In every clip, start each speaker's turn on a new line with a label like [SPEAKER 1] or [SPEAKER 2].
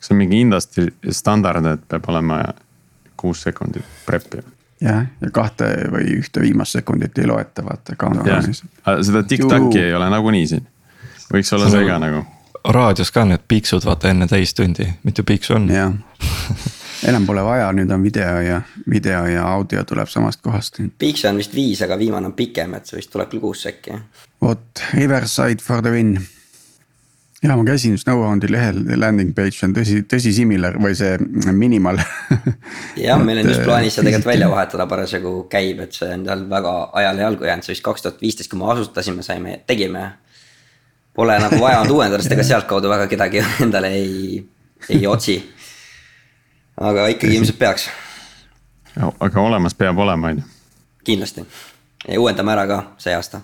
[SPEAKER 1] see on mingi industry standard, et peab olema kuus sekundit prep'i.
[SPEAKER 2] jah, ja kahte või ühte viimast sekundit ei loeta, vaata
[SPEAKER 1] countdownis. seda tiktak'i ei ole nagunii siin, võiks olla see ka nagu.
[SPEAKER 3] raadios ka need piiksud vaata enne täistundi, mitu piiksu on.
[SPEAKER 2] jah enam pole vaja, nüüd on video ja, video ja audio tuleb samast kohast.
[SPEAKER 4] piikse on vist viis, aga viimane on pikem, et see vist tuleb küll kuus äkki.
[SPEAKER 2] vot, Riverside for the win. Ja ma käisin Snowhoundi lehel, landing page on tõsi, tõsi similar või see minimal
[SPEAKER 4] jah, meil on just plaanis see tegelikult välja vahetada, parasjagu käib, et see on tal väga ajale jalgu jäänud, see vist kaks tuhat viisteist, kui me asutasime, saime, tegime. Pole nagu vaja olnud uuendada, sest ega sealtkaudu väga kedagi endale ei, ei otsi aga ikkagi ilmselt peaks.
[SPEAKER 1] aga olemas peab olema, on ju.
[SPEAKER 4] kindlasti ja uuendame ära ka see aasta.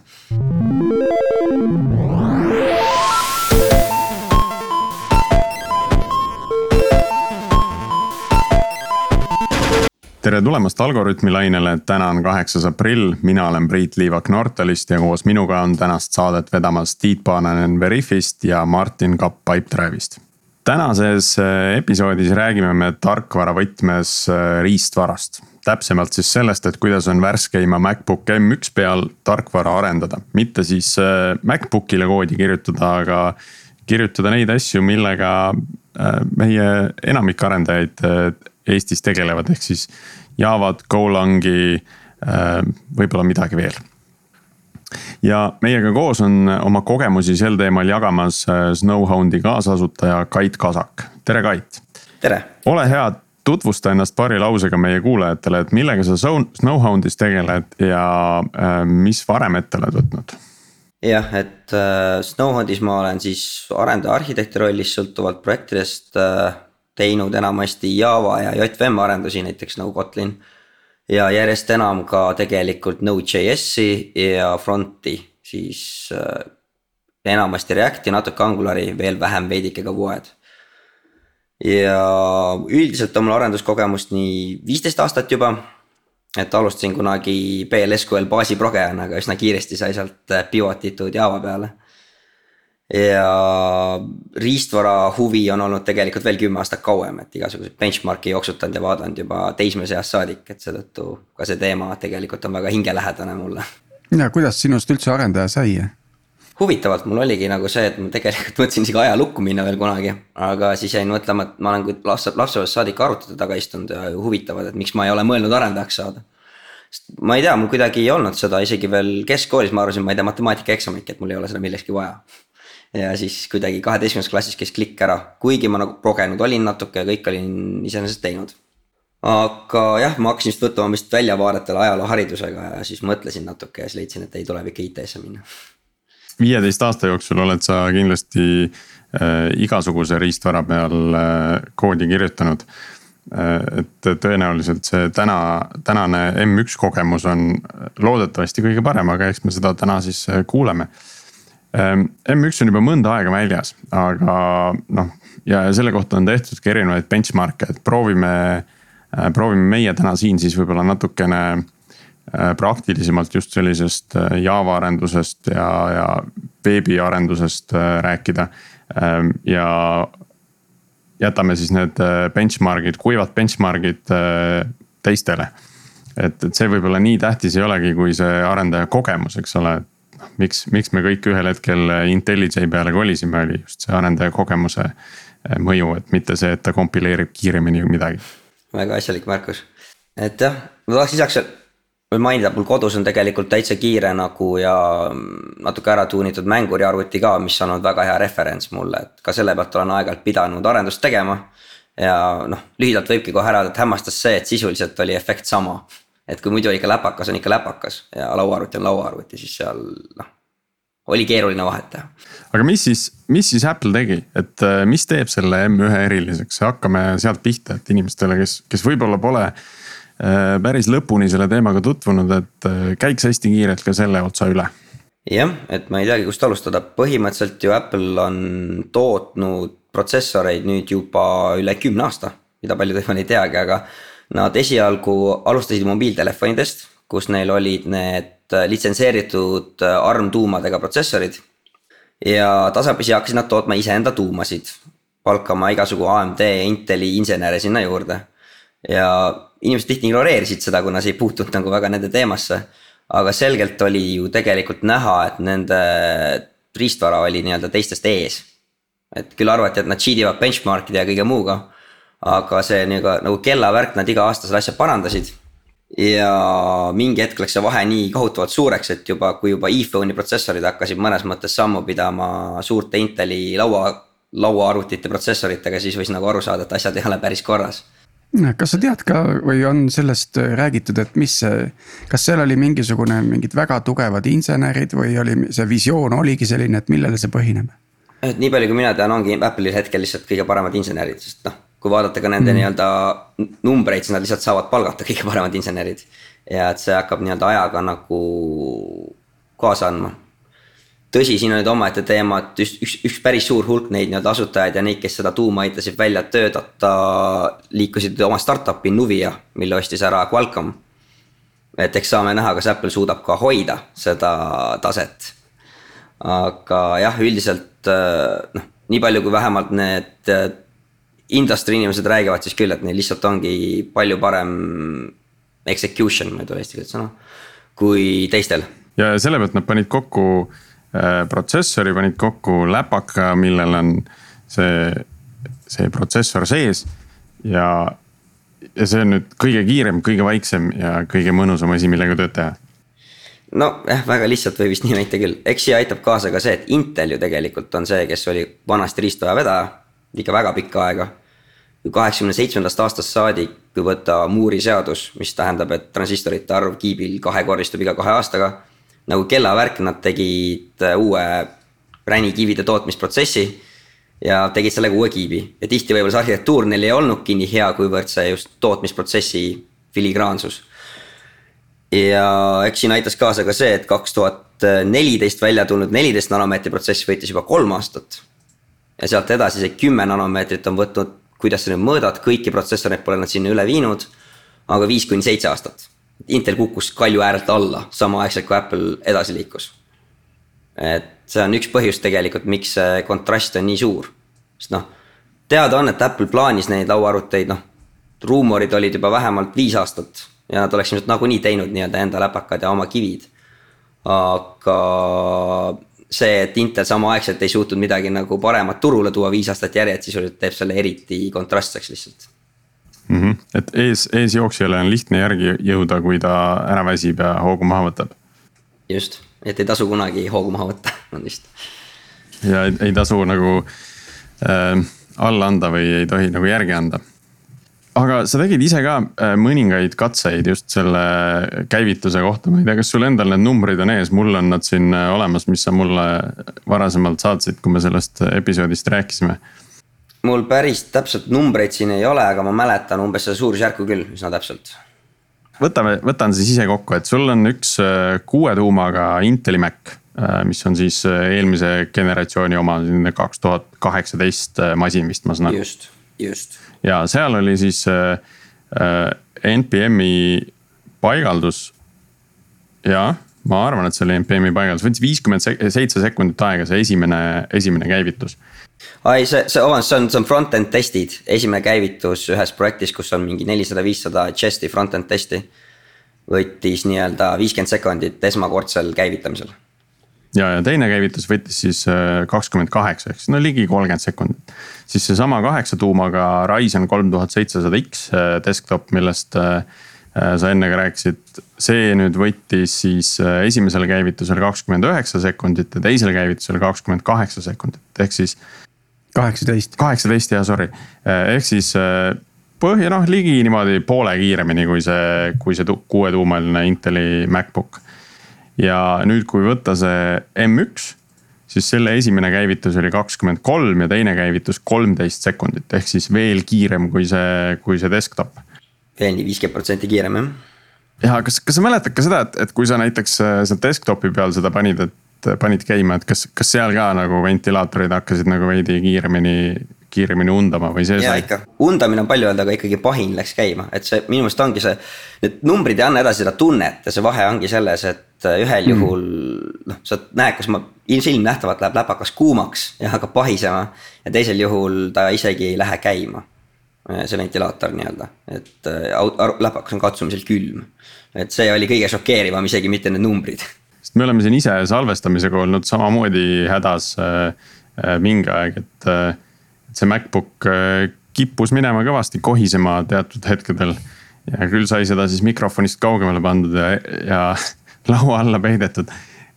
[SPEAKER 1] Tere tulemast Algorütmi lainele, täna on kaheksas aprill, mina olen Priit Liivak Nortalist ja koos minuga on tänast saadet vedamas Tiit Paananen Veriffist ja Martin Kapp Pipedrive'ist. Tänases äh, episoodis räägime me tarkvara võtmes äh, riistvarast. täpsemalt siis sellest, et kuidas on värskeima MacBook M1 peal tarkvara arendada, mitte siis äh, MacBookile koodi kirjutada, aga kirjutada neid asju, millega meie enamik arendajaid Eestis tegelevad, ehk siis Javad, Golangi, võib-olla midagi veel ja meiega koos on oma kogemusi sel teemal jagamas äh, Snowhoundi kaasasutaja Kait Kasak, tere Kait.
[SPEAKER 4] tere.
[SPEAKER 1] ole hea, tutvusta ennast paari lausega meie kuulajatele, et millega sa Snowhoundis tegeled ja äh, mis varem ette oled võtnud?
[SPEAKER 4] jah, et äh, Snowhoundis ma olen siis arendaja arhitekti rollis sõltuvalt projektidest äh, teinud enamasti Java ja JVM arendusi, näiteks nagu Kotlin ja järjest enam ka tegelikult Node.js-i ja front'i, siis äh, enamasti React'i, natuke Angulari, veel vähem veidike ka Vue'd. ja üldiselt on mul arenduskogemust nii viisteist aastat juba. et alustasin kunagi PLSQL baasi progejana, aga üsna kiiresti sai sealt pivot itud Java peale ja riistvara huvi on olnud tegelikult veel kümme aastat kauem, et igasuguseid benchmark'e jooksutanud ja vaadanud juba teismeeast saadik, et seetõttu ka see teema tegelikult on väga hingelähedane mulle.
[SPEAKER 2] ja kuidas sinust üldse arendaja sai?
[SPEAKER 4] huvitavalt mul oligi nagu see, et ma tegelikult mõtlesin isegi ajalukku minna veel kunagi, aga siis jäin mõtlema, et ma olen kui lapse, lapsepõlvest saadik arvutite taga istunud ja huvitavad, et miks ma ei ole mõelnud arendajaks saada sest ma ei tea, mul kuidagi ei olnud seda isegi veel keskkoolis, ma arvasin, ma ei tea matemaatikaeksamit, et mul ei ole seda millekski vaja ja siis kuidagi kaheteistkümnendas klassis käis klikk ära, kuigi ma nagu progenud olin natuke ja kõik olin iseenesest teinud. aga jah, ma hakkasin just võtma vist väljavaadetele ajalooharidusega ja siis mõtlesin natuke ja siis leidsin, et ei, tuleb ikka IT-sse minna.
[SPEAKER 1] viieteist aasta jooksul oled sa kindlasti äh, igasuguse riistvara peal äh, koodi kirjutanud äh, et tõenäoliselt see täna, tänane M1 kogemus on loodetavasti kõige parem, aga eks me seda täna siis äh, kuuleme M1 ehm, on juba mõnda aega väljas, aga noh, ja selle kohta on tehtud ka erinevaid benchmark'e, et proovime, äh, proovime meie täna siin siis võib-olla natukene äh, praktilisemalt just sellisest äh, Java arendusest ja, ja veebiarendusest rääkida. Ehm, ja jätame siis need benchmark'id, kuivad benchmark'id teistele. et, et see võib-olla nii tähtis ei olegi, kui see arendaja kogemus, eks ole, et miks, miks me kõik ühel hetkel IntelliJ peale kolisime, oli just see arendaja kogemuse eh, mõju, et mitte see, et ta kompileerib kiiremini midagi.
[SPEAKER 4] väga asjalik märkus, et jah, ma tahaks lisaks veel mainida, mul kodus on tegelikult täitsa kiire nagu ja natuke ära tuunitud mänguriarvuti ka, mis on olnud väga hea referents mulle, et ka selle pealt olen aeg-ajalt pidanud arendust tegema. ja noh, lühidalt võibki kohe ära, et hämmastas see, et sisuliselt oli efekt sama et kui muidu ikka läpakas on ikka läpakas ja lauaarvuti on lauaarvuti, siis seal noh. oli keeruline vahet teha.
[SPEAKER 1] aga mis siis, mis siis Apple tegi, et äh, mis teeb selle M1 eriliseks, hakkame sealt pihta, et inimestele, kes, kes võib-olla pole äh, päris lõpuni selle teemaga tutvunud, et äh, käiks hästi kiirelt ka selle otsa üle
[SPEAKER 4] jah, et ma ei teagi, kust alustada, põhimõtteliselt ju Apple on tootnud protsessoreid nüüd juba üle kümne aasta, mida paljud võib-olla ei teagi, aga Nad esialgu alustasid mobiiltelefonidest, kus neil olid need äh, litsenseeritud äh, ARM tuumadega protsessorid. ja tasapisi hakkasid nad tootma iseenda tuumasid. palkama igasugu AMD Inteli insenere sinna juurde. ja inimesed tihti ignoreerisid seda, kuna see ei puutunud nagu väga nende teemasse. aga selgelt oli ju tegelikult näha, et nende riistvara oli nii-öelda teistest ees. et küll arvati, et nad cheat ivad benchmark'ide ja kõige muuga. Aga see nii-öelda nagu kellavärk, nad iga aasta seda asja parandasid ja mingi hetk läks see vahe nii kohutavalt suureks, et juba, kui juba iPhone'i protsessorid hakkasid mõnes mõttes sammu pidama suurte Inteli laua, lauaarvutite protsessoritega, siis võis nagu aru saada, et asjad ei ole päris korras
[SPEAKER 2] kas sa tead ka või on sellest räägitud, et mis see, kas seal oli mingisugune, mingid väga tugevad insenerid või oli see visioon oligi selline, et millele see põhineb?
[SPEAKER 4] et nii palju, kui mina tean, ongi Apple'il hetkel lihtsalt kõige paremad insenerid, sest noh kui vaadata ka nende mm. nii-öelda numbreid, siis nad lihtsalt saavad palgata kõige paremad insenerid. ja et see hakkab nii-öelda ajaga nagu kaasa andma. tõsi, siin on nüüd omaette teema, et üks, üks, üks päris suur hulk neid nii-öelda asutajaid ja neid, kes seda tuuma aitasid välja töötada, liikusid oma startup'i Nuvia, mille ostis ära Qualcomm. et eks saame näha, kas Apple suudab ka hoida seda taset. aga jah, üldiselt noh, nii palju kui vähemalt need industry inimesed räägivad siis küll, et neil lihtsalt ongi palju parem execution, ma ei tule eesti keeles sõna, kui teistel.
[SPEAKER 1] ja selle pealt nad panid kokku äh, protsessori, panid kokku läpaka, millel on see, see protsessor sees ja. ja see on nüüd kõige kiirem, kõige vaiksem ja kõige mõnusam asi, millega tööd teha
[SPEAKER 4] nojah, väga lihtsalt võib vist nii väita küll, eks siia aitab kaasa ka see, et Intel ju tegelikult on see, kes oli vanasti riistvaja vedaja ikka väga pikka aega. kaheksakümne seitsmendast aastast saadik, võtta Moore'i seadus, mis tähendab, et transistorite arv kiibil kahekordistub iga kahe aastaga. nagu kellavärk, nad tegid äh, uue ränikivide tootmisprotsessi ja tegid sellega uue kiibi ja tihti võib-olla see arhitektuur neil ei olnudki nii hea, kuivõrd see just tootmisprotsessi filigraansus. ja eks siin aitas kaasa ka see, et kaks tuhat neliteist välja tulnud neliteist nanomeetri protsess võttis juba kolm aastat ja sealt edasi see kümme nanomeetrit on võtnud, kuidas sa nüüd mõõdad, kõiki protsessoreid pole nad sinna üle viinud. aga viis kuni seitse aastat. Intel kukkus kalju äärelt alla samaaegselt kui Apple edasi liikus. et see on üks põhjus tegelikult, miks see kontrast on nii suur. sest noh, teada on, et Apple plaanis neid lauaarvuteid, noh. ruumorid olid juba vähemalt viis aastat ja nad oleks ilmselt nagunii teinud nii-öelda enda läpakad ja oma kivid. aga see, et Intel samaaegselt ei suutnud midagi nagu paremat turule tuua viis aastat järjest, sisuliselt teeb selle eriti kontrastseks lihtsalt
[SPEAKER 1] mm. -hmm. et ees, eesjooksjale on lihtne järgi jõuda, kui ta ära väsib ja hoogu maha võtab.
[SPEAKER 4] just, et ei tasu kunagi hoogu maha võtta, on vist.
[SPEAKER 1] ja ei, ei tasu nagu äh, alla anda või ei tohi nagu järgi anda aga sa tegid ise ka äh, mõningaid katseid just selle käivituse kohta, ma ei tea, kas sul endal need numbrid on ees, mul on nad siin äh, olemas, mis sa mulle varasemalt saatsid, kui me sellest episoodist rääkisime.
[SPEAKER 4] mul päris täpselt numbreid siin ei ole, aga ma mäletan umbes seda suurusjärku küll üsna täpselt.
[SPEAKER 1] võtame, võtan siis ise kokku, et sul on üks äh, kuue tuumaga Inteli Mac mis on siis eelmise generatsiooni oma, selline kaks tuhat kaheksateist masin vist ma saan
[SPEAKER 4] aru. just
[SPEAKER 1] ja seal oli siis äh, äh NPM-i paigaldus. jah, ma arvan, et see oli NPM-i paigaldus, võttis viiskümmend seitse sekundit aega, see esimene, esimene käivitus.
[SPEAKER 4] ai, see, see, vabandust, see on, see on front-end testid, esimene käivitus ühes projektis, kus on mingi nelisada, viissada chest'i front-end testi. võttis nii-öelda viiskümmend sekundit esmakordsel käivitamisel
[SPEAKER 1] ja, ja teine käivitus võttis siis äh, kakskümmend kaheksa, ehk siis no ligi kolmkümmend sekundit. siis seesama kaheksa tuumaga Ryzen kolm tuhat seitsesada X äh, desktop, millest äh, sa enne ka rääkisid. see nüüd võttis siis esimesel käivitusel kakskümmend üheksa sekundit ja teisel käivitusel kakskümmend kaheksa sekundit, ehk siis.
[SPEAKER 2] kaheksateist.
[SPEAKER 1] kaheksateist jah, sorry, ehk siis põhja noh, ligi niimoodi poole kiiremini kui see, kui see kuuetuumaline Inteli MacBook ja nüüd, kui võtta see M1, siis selle esimene käivitus oli kakskümmend kolm ja teine käivitus kolmteist sekundit, ehk siis veel kiirem kui see, kui see desktop.
[SPEAKER 4] veel nii viiskümmend protsenti kiirem jah.
[SPEAKER 1] ja kas, kas sa mäletad ka seda, et, et kui sa näiteks äh, seal desktopi peal seda panid, et panid käima, et kas, kas seal ka nagu ventilaatorid hakkasid nagu veidi kiiremini kiiremini undama või see.
[SPEAKER 4] ja ikka, undamine on palju öelda, aga ikkagi pahin läks käima, et see minu meelest ongi see. Need numbrid ei anna edasi seda tunnet ja see vahe ongi selles, et et äh, ühel juhul noh, sa näed, kas ma ilmsilmnähtavalt läheb läpakas kuumaks ja hakkab pahisema. ja teisel juhul ta isegi ei lähe käima. Äh, see ventilaator nii-öelda, et äh, läpakas on katsumisel külm. et see oli kõige šokeerivam, isegi mitte need numbrid.
[SPEAKER 1] sest me oleme siin ise salvestamisega olnud samamoodi hädas mingi aeg, et, et see MacBook kippus minema kõvasti kohisema teatud hetkedel ja küll sai seda siis mikrofonist kaugemale pandud ja, ja laua alla peidetud.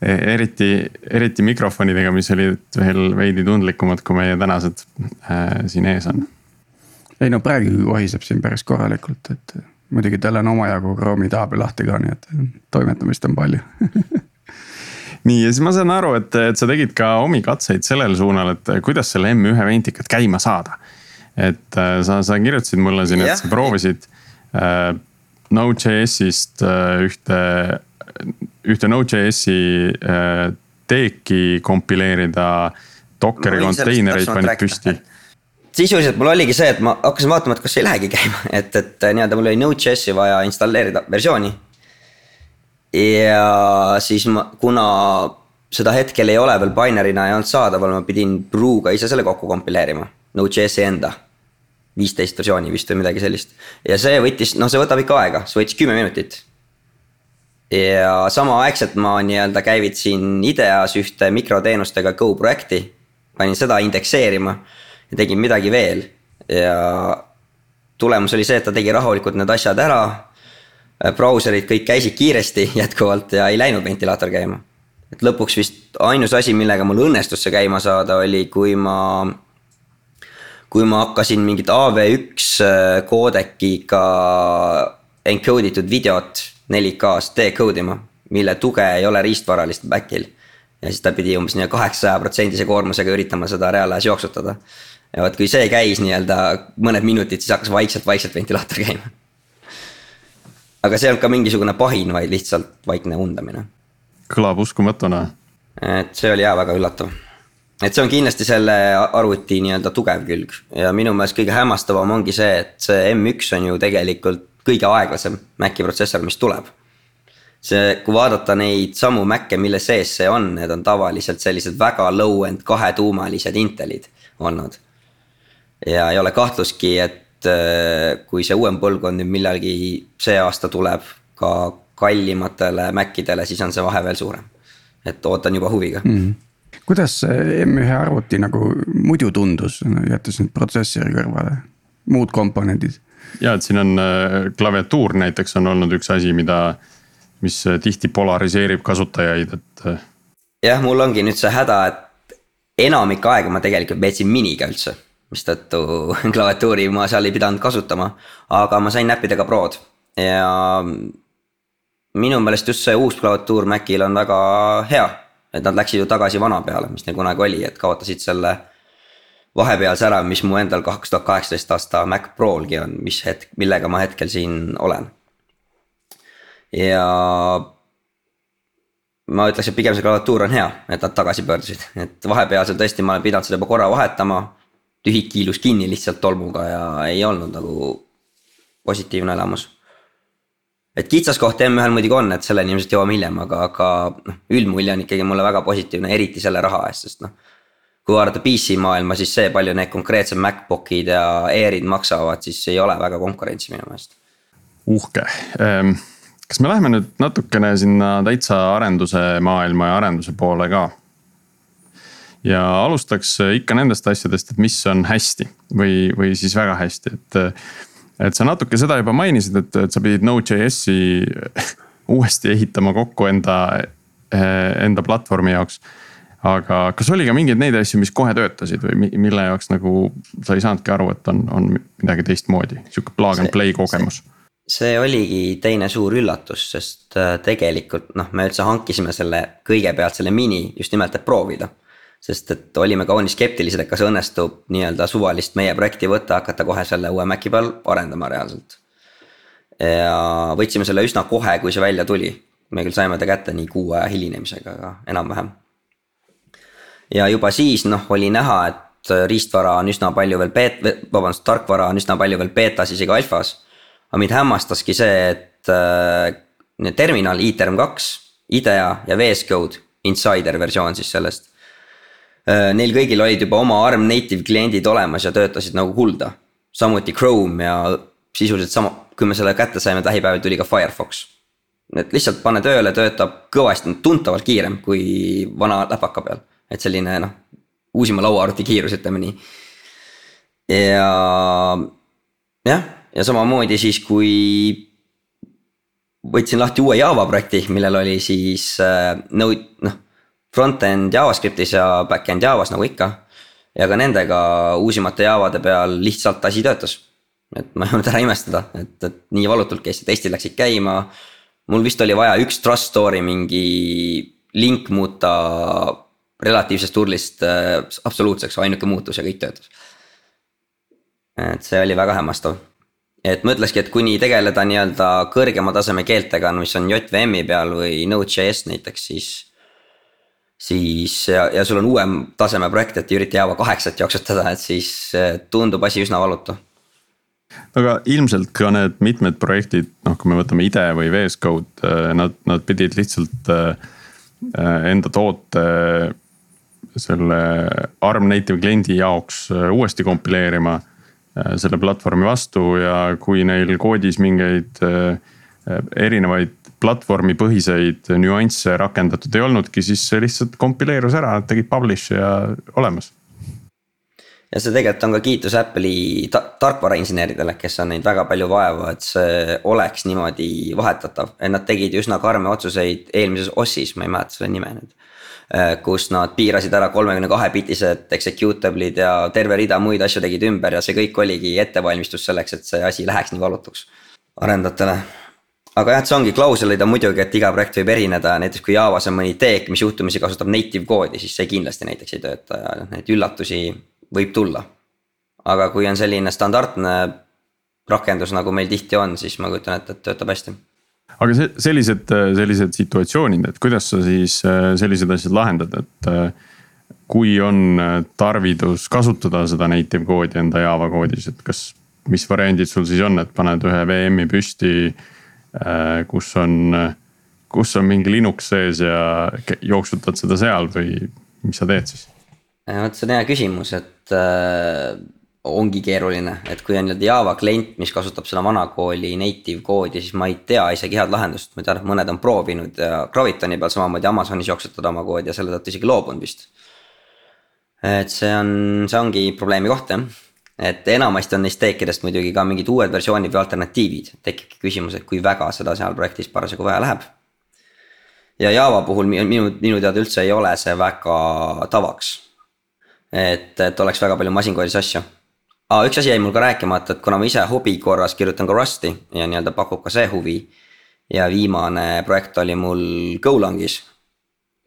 [SPEAKER 1] eriti, eriti mikrofonidega, mis olid veel veidi tundlikumad, kui meie tänased äh, siin ees on.
[SPEAKER 2] ei no praegu kohiseb siin päris korralikult, et muidugi tal on omajagu Chrome'i taabe lahti ka, nii et toimetamist on palju
[SPEAKER 1] nii ja siis ma saan aru, et, et sa tegid ka omi katseid sellel suunal, et kuidas selle M1 ventikat käima saada. et äh, sa, sa kirjutasid mulle siin, et sa proovisid Äh, Node.js-ist äh, ühte, ühte Node.js-i äh, teeki kompileerida. Dockeri konteinereid panid püsti
[SPEAKER 4] sisuliselt mul oligi see, et ma hakkasin vaatama, et kas ei lähegi käima, et, et nii-öelda mul oli Node.js-i vaja installeerida versiooni. ja siis ma, kuna seda hetkel ei ole veel binary'na ei olnud saadaval, ma pidin Brew'ga ise selle kokku kompileerima, Node.js-i enda viisteist versiooni vist või midagi sellist. ja see võttis, noh, see võtab ikka aega, see võttis kümme minutit. Ja samaaegselt ma nii-öelda käivitasin IDEA-s ühte mikroteenustega Go projekti. panin seda indekseerima ja tegin midagi veel ja tulemus oli see, et ta tegi rahulikult need asjad ära. brauserid kõik käisid kiiresti jätkuvalt ja ei läinud ventilaator käima. et lõpuks vist ainus asi, millega mul õnnestus see käima saada, oli kui ma kui ma hakkasin mingit AV1 koodekiga äh, encode itud videot 4K-s decode ima, mille tuge ei ole riistvaralist back'il. ja siis ta pidi umbes nii kaheksasaja protsendise koormusega üritama seda reaalajas jooksutada. ja vot, kui see käis nii-öelda mõned minutid, siis hakkas vaikselt-vaikselt ventilaator käima. aga see ei olnud ka mingisugune pahin, vaid lihtsalt vaikne undamine.
[SPEAKER 1] kõlab uskumatuna.
[SPEAKER 4] et see oli jaa väga üllatav et see on kindlasti selle arvuti nii-öelda tugev külg ja minu meelest kõige hämmastavam ongi see, et see M1 on ju tegelikult kõige aeglasem Maci protsessor, mis tuleb. see, kui vaadata neid samu Mac'e, mille sees see on, need on tavaliselt sellised väga low-end kahetuumalised Intelid olnud. ja ei ole kahtlustki, et äh, kui see uuem põlvkond nüüd millalgi see aasta tuleb ka kallimatele Macidele, siis on see vahe veel suurem. et ootan juba huviga mm. -hmm
[SPEAKER 2] kuidas see M1 arvuti nagu muidu tundus, jättes nüüd protsessori kõrvale, muud komponendid?
[SPEAKER 1] Ja, et siin on äh, klaviatuur näiteks on olnud üks asi, mida, mis äh, tihti polariseerib kasutajaid, et. Äh.
[SPEAKER 4] jah, mul ongi nüüd see häda, et enamik aega ma tegelikult veetsin miniga üldse mistõttu klaviatuuri ma seal ei pidanud kasutama, aga ma sain näppida ka Prod ja minu meelest just see uus klaviatuur Macil on väga hea et nad läksid ju tagasi vana peale, mis neil kunagi oli, et kaotasid selle vahepealse ära, mis mu endal kaks tuhat kaheksateist aasta Mac Prolgi on, mis hetk, millega ma hetkel siin olen. ja ma ütleks, et pigem see klaviatuur on hea, et nad tagasi pöördusid, et vahepealsel tõesti ma olen pidanud seda juba korra vahetama. tühik kiilus kinni lihtsalt tolmuga ja ei olnud nagu positiivne elamus et kitsaskoht M1-l muidugi on, et selleni ilmselt jõuame hiljem, aga, aga noh, üldmulje on ikkagi mulle väga positiivne, eriti selle raha eest, sest noh. Kui vaadata PC maailma, siis see, palju need konkreetsed MacBookid ja Airid maksavad, siis ei ole väga konkurentsi minu meelest.
[SPEAKER 1] uhke, ehm, kas me läheme nüüd natukene sinna täitsa arenduse maailma ja arenduse poole ka? ja alustaks ikka nendest asjadest, et mis on hästi või, või siis väga hästi, et et sa natuke seda juba mainisid, et, et sa pidid Node.js-i uuesti ehitama kokku enda, enda platvormi jaoks. Aga kas oli ka mingeid neid asju, mis kohe töötasid või mille jaoks nagu sa ei saanudki aru, et on, on midagi teistmoodi, sihuke plug and play kogemus?
[SPEAKER 4] see oligi teine suur üllatus, sest äh, tegelikult noh, me üldse hankisime selle kõigepealt selle mini just nimelt, et proovida sest et olime kaunis skeptilised, et kas õnnestub nii-öelda suvalist meie projekti võtta, hakata kohe selle uue Maci peal arendama reaalselt. ja võtsime selle üsna kohe, kui see välja tuli. me küll saime ta kätte nii kuu aja hilinemisega, aga enam-vähem. Ja juba siis noh, oli näha, et riistvara on üsna palju veel beet-, vabandust, tarkvara on üsna palju veel beetas, isegi alfas. aga mind hämmastaski see, et äh, terminal, ITERM kaks IDEA ja VS Code, insider versioon siis sellest. Neil kõigil olid juba oma ARM native kliendid olemas ja töötasid nagu kulda. samuti Chrome ja sisuliselt sama, kui me selle kätte saime, lähipäevil tuli ka Firefox. et lihtsalt pane tööle, töötab kõvasti, tuntavalt kiirem kui vana läpaka peal, et selline noh, uusima lauaarvuti kiirus, ütleme nii. ja jah, ja samamoodi siis, kui võtsin lahti uue Java projekti, millel oli siis äh, Node noh, front-end JavaScriptis ja back-end Javas nagu ikka. ja ka nendega uusimate Javade peal lihtsalt asi töötas. et ma ei olnud ära imestada, et, et nii valutult käis, testid läksid käima. mul vist oli vaja üks trust story mingi link muuta relatiivsest turlist äh, absoluutseks, ainuke muutus ja kõik töötas. et see oli väga hämmastav et ma ütlekski, et kuni tegeleda nii-öelda kõrgema taseme keeltega, mis on JVM-i peal või Node.js näiteks, siis. siis ja, ja sul on uuem taseme projekt, et ei ürita Java kaheksat jooksutada, et siis eh, tundub asi üsna valutu.
[SPEAKER 1] aga ilmselt ka need mitmed projektid, noh, kui me võtame IDE või VS Code, eh, nad, nad pidid lihtsalt eh, enda toote selle ARM native kliendi jaoks uuesti kompileerima Äh, selle platvormi vastu ja kui neil koodis mingeid äh, erinevaid platvormipõhiseid nüansse rakendatud ei olnudki, siis see lihtsalt kompileerus ära, nad tegid publish ja olemas.
[SPEAKER 4] ja see tegelikult on ka kiitus Apple'i ta tarkvarainseneridele, kes on neid väga palju vaeva, et see oleks niimoodi vahetatav, et nad tegid üsna karme otsuseid eelmises OS-is, ma ei mäleta selle nime nüüd Äh, kus nad piirasid ära kolmekümne kahe bitised executable'id ja terve rida muid asju tegid ümber ja see kõik oligi ettevalmistus selleks, et see asi läheks nii valutuks arendajatele. aga jah, et see ongi, klauselid on muidugi, et iga projekt võib erineda, näiteks kui Javas on mõni teek, mis juhtumisi kasutab native koodi, siis see kindlasti näiteks ei tööta ja neid üllatusi võib tulla. aga kui on selline standardne rakendus, nagu meil tihti on, siis ma kujutan ette, et töötab hästi
[SPEAKER 1] aga see, sellised, sellised situatsioonid, et kuidas sa siis äh, sellised asjad lahendad, et äh, kui on äh, tarvidus kasutada seda native koodi enda Java koodis, et kas, mis variandid sul siis on, et paned ühe VM-i püsti, kus on, kus on mingi Linux sees ja jooksutad seda seal või mis sa teed siis?
[SPEAKER 4] vot see on hea küsimus, et ongi keeruline, et kui on nii-öelda Java klient, mis kasutab seda vanakooli native koodi, siis ma ei tea isegi head lahendust, ma tean, et mõned on proovinud ja Gravitoni peal samamoodi Amazonis jooksutada oma koodi ja selle tõttu isegi loobunud vist. et see on, see ongi probleemi koht jah, et enamasti on neist teekidest muidugi ka mingid uued versioonid või alternatiivid, tekibki küsimus, et kui väga seda seal projektis parasjagu vaja läheb. ja Java puhul minu, minu teada üldse ei ole see väga tavaks et, et oleks väga palju masinkoodis asju aa, üks asi jäi mul ka rääkimata, et kuna ma ise hobi korras kirjutan ka Rusti ja nii-öelda pakub ka see huvi. ja viimane projekt oli mul Golangis.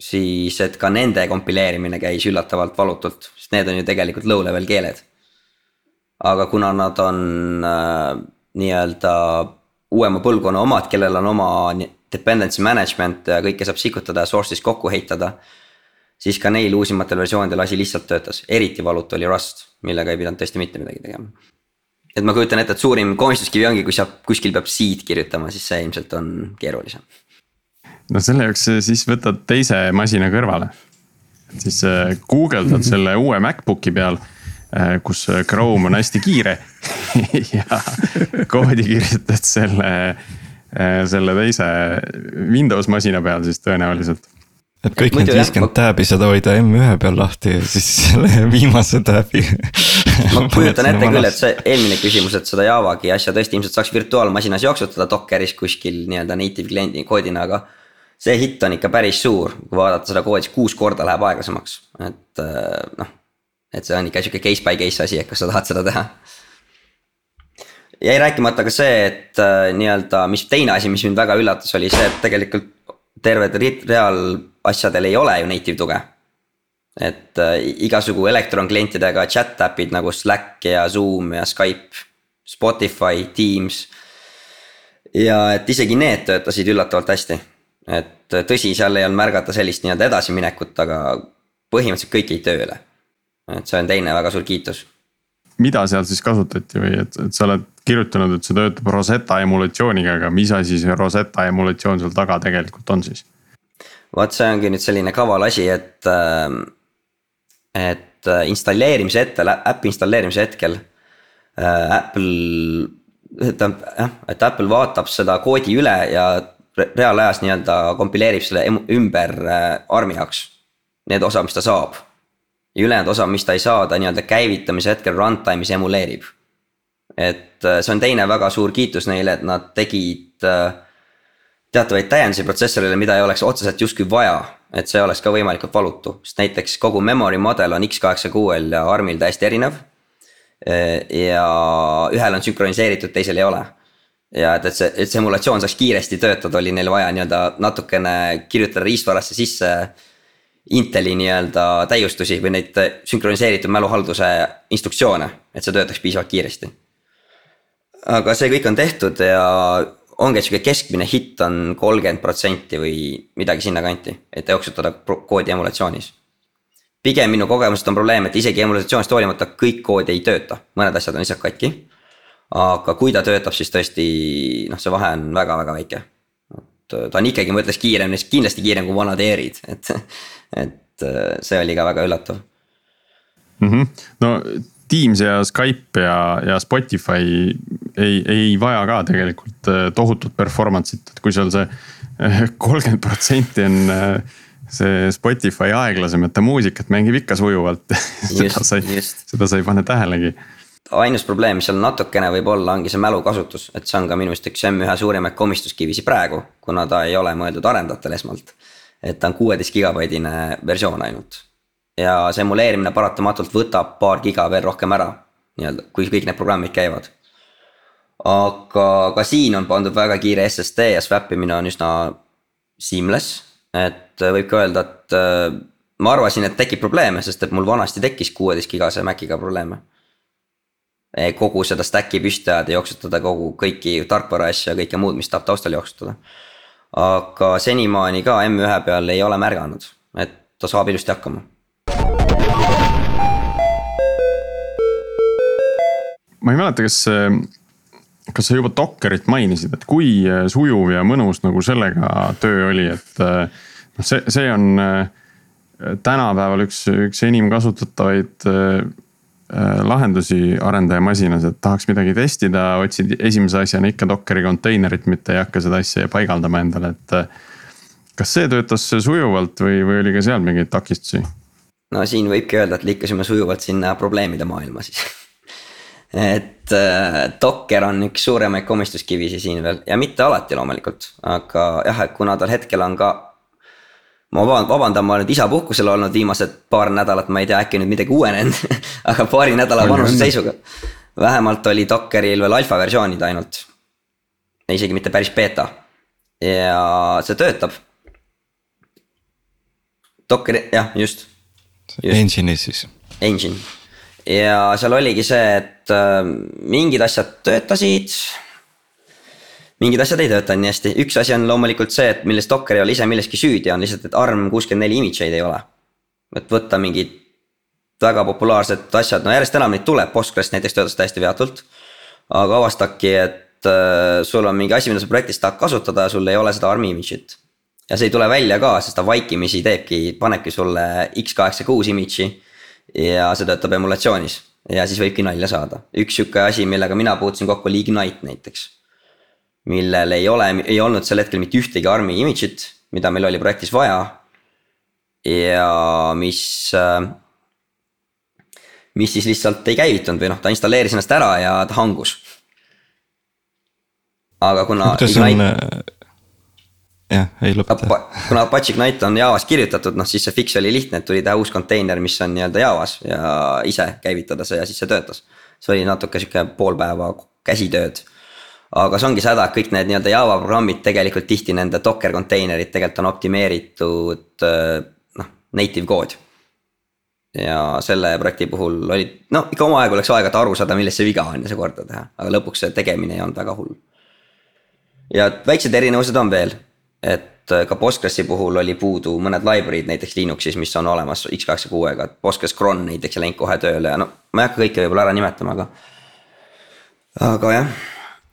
[SPEAKER 4] siis, et ka nende kompileerimine käis üllatavalt valutult, sest need on ju tegelikult low level keeled. aga kuna nad on äh, nii-öelda uuema põlvkonna omad, kellel on oma dependency management ja kõike saab sikutada ja source'is kokku heitada siis ka neil uusimatel versioonidel asi lihtsalt töötas, eriti valutu oli Rust, millega ei pidanud tõesti mitte midagi tegema. et ma kujutan ette, et suurim komistuskivi ongi, kui sa kuskil peab seed kirjutama, siis see ilmselt on keerulisem.
[SPEAKER 1] no selle jaoks siis võtad teise masina kõrvale. et siis äh, guugeldad mm -hmm. selle uue MacBooki peal äh, kus Chrome on hästi kiire ja koodi kirjutad selle, selle teise Windows masina peal siis tõenäoliselt
[SPEAKER 3] et kõik need viiskümmend tääbi saad hoida M1 peal lahti ja siis selle viimase tääbi
[SPEAKER 4] ma kujutan ette küll, et see eelmine küsimus, et seda Javagi asja tõesti ilmselt saaks virtuaalmasinas jooksutada Dockeris kuskil nii-öelda native kliendi koodina, aga. see hitt on ikka päris suur, kui vaadata seda koodi, siis kuus korda läheb aeglasemaks, et äh, noh. et see on ikka sihuke case by case asi, et kas sa tahad seda teha jäi rääkimata ka see, et äh, nii-öelda, mis teine asi, mis mind väga üllatas, oli see, et tegelikult terved reaalasjadel ei ole ju native tuge. et äh, igasugu Electron klientidega chat äpid nagu Slack ja Zoom ja Skype, Spotify, Teams. ja et isegi need töötasid üllatavalt hästi. et äh, tõsi, seal ei olnud märgata sellist nii-öelda edasiminekut, aga põhimõtteliselt kõik jäid tööle. et see on teine väga suur kiitus
[SPEAKER 1] mida seal siis kasutati või et, et sa oled kirjutanud, et see töötab Rosetta emulatsiooniga, aga mis asi see Rosetta emulatsioon seal taga tegelikult on siis?
[SPEAKER 4] vot see ongi nüüd selline kaval asi, et, ähm, et äh, installeerimise hetkel, äpi installeerimise hetkel äh, Apple, tähendab jah, et Apple vaatab seda koodi üle ja reaalajas nii-öelda kompileerib selle ümber äh, ARM-i jaoks. Need osad, mis ta saab. Ja ülejäänud osa, mis ta ei saa, ta nii-öelda käivitamise hetkel runtime'is emuleerib. et see on teine väga suur kiitus neile, et nad tegid äh, teatavaid täiendusi protsessorile, mida ei oleks otseselt justkui vaja. et see oleks ka võimalikult valutu, sest näiteks kogu memory model on X86-l ja ARM-il täiesti erinev. ja ühel on sünkroniseeritud, teisel ei ole. ja et, et see, et see emulatsioon saaks kiiresti töötada, oli neil vaja nii-öelda natukene kirjutada riistvarasse sisse. Inteli nii-öelda täiustusi või neid sünkroniseeritud mäluhalduse instruktsioone, et see töötaks piisavalt kiiresti. aga see kõik on tehtud ja ongi, sihuke keskmine hitt on kolmkümmend protsenti või midagi sinnakanti, et jooksutada koodi emulatsioonis. pigem minu kogemusest on probleem, et isegi emulatsioonist hoolimata kõik kood ei tööta, mõned asjad on lihtsalt katki. aga kui ta töötab, siis tõesti noh, see vahe on väga-väga väike. et ta on ikkagi, ma ütleks kiirem, kindlasti kiirem kui vanad ER-id, et, et see oli ka väga üllatav
[SPEAKER 1] mm. -hmm. no Teams ja Skype ja, ja Spotify ei, ei vaja ka tegelikult äh, tohutut performance'it, et kui seal see äh, kolmkümmend protsenti on äh, see Spotify aeglasemate muusikat mängib ikka sujuvalt seda sa ei, seda sa ei pane tähelegi.
[SPEAKER 4] ainus probleem, mis seal natukene võib olla, ongi see mälukasutus, et see on ka minu meelest üks M1 suurimaid komistuskivisi praegu, kuna ta ei ole mõeldud arendajatele esmalt. Et ta on kuueteist gigabaidine versioon ainult ja see emuleerimine paratamatult võtab paar giga veel rohkem ära. nii-öelda, kui kõik need programmid käivad. aga ka siin on pandud väga kiire SSD ja swap imine on üsna seamless. et võib ka öelda, et äh, ma arvasin, et tekib probleeme, sest et mul vanasti tekkis kuueteist gigase Maciga probleeme. Kogu seda stack'i püsti ajada, jooksutada kogu kõiki tarkvara asju ja kõike muud, mis tahab taustal jooksutada. Aga senimaani ka M1 peal ei ole märganud, et ta saab ilusti hakkama.
[SPEAKER 1] Ma ei mäleta, kas, kas sa juba Dockerit mainisid, et kui äh, sujuv ja mõnus nagu sellega töö oli, et äh, noh, see, see on äh, tänapäeval üks, üks enim kasutatavaid lahendusi arendajamasinas, et tahaks midagi testida, otsid esimese asjana ikka Dockeri konteinerit, mitte ei hakka seda asja paigaldama endale, et. kas see töötas sujuvalt või, või oli ka seal mingeid takistusi?
[SPEAKER 4] no siin võibki öelda, et liikusime sujuvalt sinna probleemide maailma siis et äh, Docker on üks suuremaid komistuskivisi siin veel ja mitte alati loomulikult, aga jah, et kuna tal hetkel on ka. ma vabandan, ma olen isapuhkusel olnud viimased paar nädalat, ma ei tea, äkki nüüd midagi uuenenud aga paari nädala vanuse seisuga. vähemalt oli Dockeril veel alfa versioonid ainult. isegi mitte päris beeta ja see töötab. Docker, jah, just,
[SPEAKER 3] just.. Engine'i siis.
[SPEAKER 4] Engine ja seal oligi see, et äh, mingid asjad töötasid. mingid asjad ei töötanud nii hästi, üks asi on loomulikult see, et milles Docker ei ole ise milleski süüdi, on lihtsalt, et ARM kuuskümmend neli image'id ei ole. et võtta mingid väga populaarsed asjad, no järjest enam neid tuleb, Postgres näiteks töötas täiesti veatult. aga avastadki, et äh, sul on mingi asi, mida sa projektis tahad kasutada ja sul ei ole seda ARM-i image'it. ja see ei tule välja ka, sest ta vaikimisi teebki, panebki sulle X86 image'i ja see töötab emulatsioonis ja siis võibki nalja saada. üks sihuke asi, millega mina puutusin kokku oli Ignite näiteks. millel ei ole, ei olnud sel hetkel mitte ühtegi ARM-i image'it, mida meil oli projektis vaja. ja mis, äh, mis siis lihtsalt ei käivitunud või noh, ta installeeris ennast ära ja ta hangus. aga kuna.
[SPEAKER 3] kuidas Ignite... on jah, ei lõpeta.
[SPEAKER 4] kuna Apache Ignite on Javas kirjutatud, noh siis see fix oli lihtne, et tuli teha uus konteiner, mis on nii-öelda Javas ja ise käivitada see ja siis see töötas. see oli natuke sihuke pool päeva käsitööd. aga see ongi see häda, et kõik need nii-öelda Java programmid tegelikult tihti nende Docker konteinerid tegelikult on optimeeritud noh, native kood. Ja selle projekti puhul oli, no ikka omajagu läks aega, et aru saada, milles see viga on ja see korda teha, aga lõpuks see tegemine ei olnud väga hull. ja väiksed erinevused on veel et äh, ka Postgresi puhul oli puudu mõned library'd näiteks Linuxis, mis on olemas X86-ga, et Postgres cron näiteks ei läinud kohe tööle ja no ma ei hakka kõike võib-olla ära nimetama, aga. aga jah,